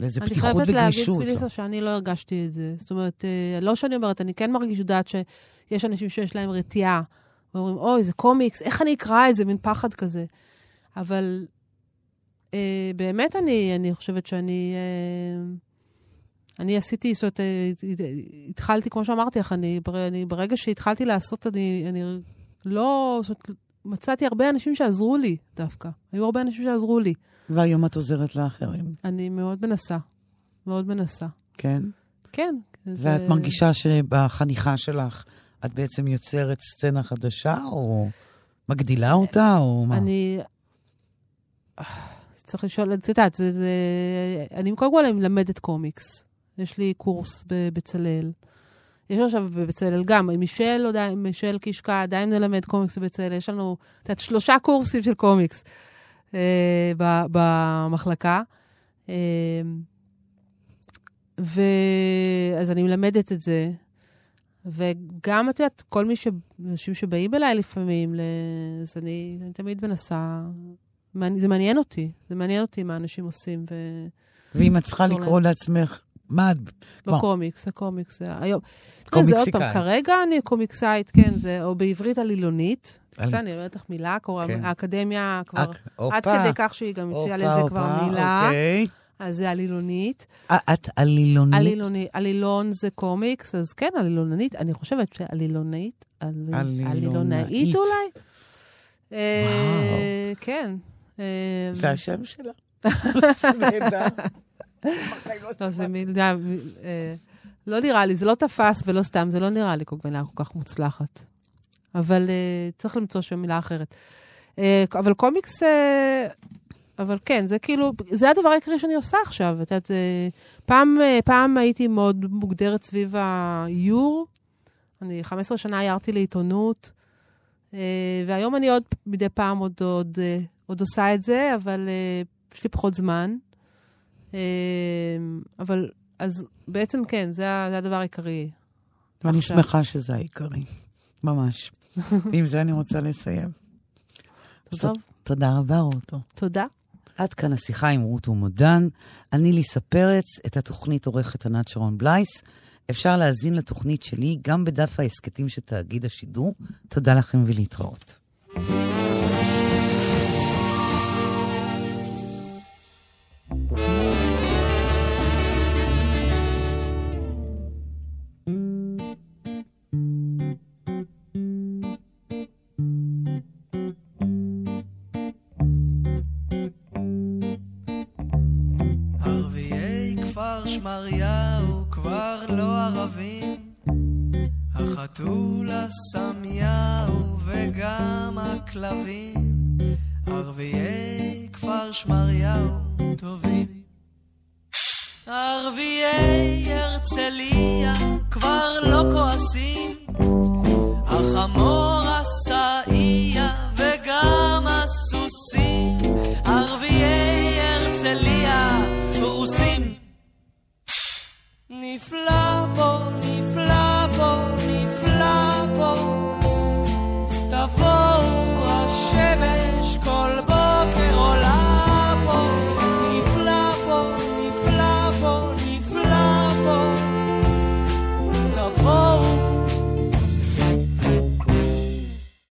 לאיזה פתיחות וגמישות. אני חייבת להגיד, צביליסה, שאני לא הרגשתי את זה. זאת אומרת, אה, לא שאני אומרת, אני כן מרגיש יודעת שיש אנשים שיש להם רתיעה, ואומרים, אוי, זה קומיקס, איך אני אקרא את זה? מין פחד כזה. אבל אה, באמת אני, אני חושבת שאני... אה, אני עשיתי, זאת אומרת, אה, התחלתי, כמו שאמרתי לך, אני, אני ברגע שהתחלתי לעשות, אני, אני לא... זאת אומרת, מצאתי הרבה אנשים שעזרו לי דווקא. היו הרבה אנשים שעזרו לי. והיום את עוזרת לאחרים. אני מאוד מנסה. מאוד מנסה. כן? כן. ואת זה... מרגישה שבחניכה שלך את בעצם יוצרת סצנה חדשה, או מגדילה אותה, או מה? אני... צריך לשאול, את יודעת, זה, זה... אני קודם כל מלמדת קומיקס. יש לי קורס בבצלאל. יש עכשיו בבצלאל גם, מישל, יודע, מישל קישקה עדיין מלמד קומיקס בבצלאל. יש לנו, את יודעת, שלושה קורסים של קומיקס אה, במחלקה. אה, ואז אני מלמדת את זה. וגם, את יודעת, כל מי ש... אנשים שבאים אליי לפעמים, אז אני, אני תמיד מנסה... זה מעניין אותי, זה מעניין אותי מה אנשים עושים. ו... ואם את צריכה לקרוא לעצמך, מה את... בקומיקס, הקומיקס. היום... קומיקסיקאי. זה עוד פעם, כרגע אני קומיקסאית, כן, זה, או בעברית עלילונית. בסדר, אני אומרת לך מילה, כן. האקדמיה כבר, עד כדי כך שהיא גם הציעה לזה כבר מילה. אוקיי. אז זה עלילונית. את עלילונית? עלילונית. עלילון זה קומיקס, אז כן, עלילונית. אני חושבת שעלילונאית, עלילונאית אולי? אה, כן. אה, זה השם שלה. לא, זה מילה... אה, לא נראה לי, זה לא תפס ולא סתם, זה לא נראה לי קוגמנה כל כך מוצלחת. אבל צריך למצוא שם מילה אחרת. אבל קומיקס... אבל כן, זה כאילו, זה הדבר העיקרי שאני עושה עכשיו. את יודעת, פעם, פעם הייתי מאוד מוגדרת סביב האיור. אני 15 שנה הערתי לעיתונות, והיום אני עוד מדי פעם עוד, עוד, עוד עושה את זה, אבל יש לי פחות זמן. אבל, אז בעצם כן, זה, זה הדבר העיקרי. ואני עכשיו. שמחה שזה העיקרי, ממש. ועם זה אני רוצה לסיים. טוב. תודה רבה, רוטו. תודה. עד כאן השיחה עם רות ומודן. אני ליסה פרץ, את התוכנית עורכת ענת שרון בלייס. אפשר להאזין לתוכנית שלי גם בדף ההסכתים של תאגיד השידור. תודה לכם ולהתראות. שמריהו הסמיהו וגם הכלבים, ערביי כפר שמריהו טובים. ערביי הרצליה כבר לא כועסים,